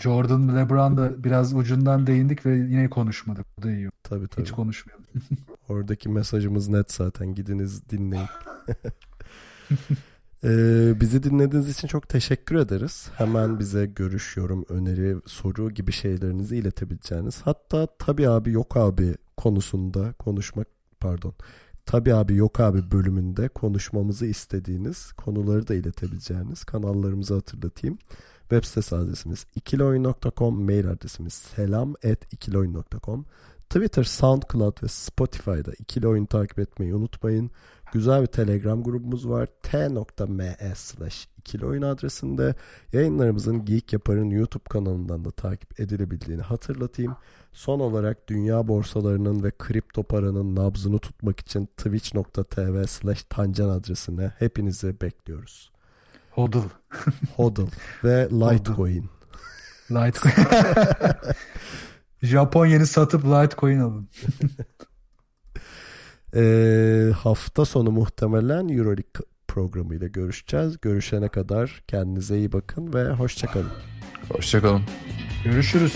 Jordan LeBron da biraz ucundan değindik ve yine konuşmadık. Bu da iyi. Tabii tabii. Hiç konuşmayalım. [LAUGHS] Oradaki mesajımız net zaten. Gidiniz dinleyin. [LAUGHS] Ee, bizi dinlediğiniz için çok teşekkür ederiz. Hemen bize görüş, yorum, öneri, soru gibi şeylerinizi iletebileceğiniz. Hatta tabii abi yok abi konusunda konuşmak pardon. Tabii abi yok abi bölümünde konuşmamızı istediğiniz konuları da iletebileceğiniz kanallarımızı hatırlatayım. Web sitesi adresimiz ikiloyun.com, mail adresimiz selam at ikiloyun.com. Twitter, SoundCloud ve Spotify'da ikili oyun takip etmeyi unutmayın. Güzel bir Telegram grubumuz var. t.me slash ikili oyun adresinde yayınlarımızın Geek Yapar'ın YouTube kanalından da takip edilebildiğini hatırlatayım. Son olarak dünya borsalarının ve kripto paranın nabzını tutmak için twitch.tv slash tancan adresine hepinizi bekliyoruz. Hodl. Hodl ve Litecoin. Litecoin. [LAUGHS] Japon yeni satıp Litecoin alın. Ee, hafta sonu muhtemelen Euroleague programıyla görüşeceğiz. Görüşene kadar kendinize iyi bakın ve hoşçakalın. Hoşçakalın. Görüşürüz.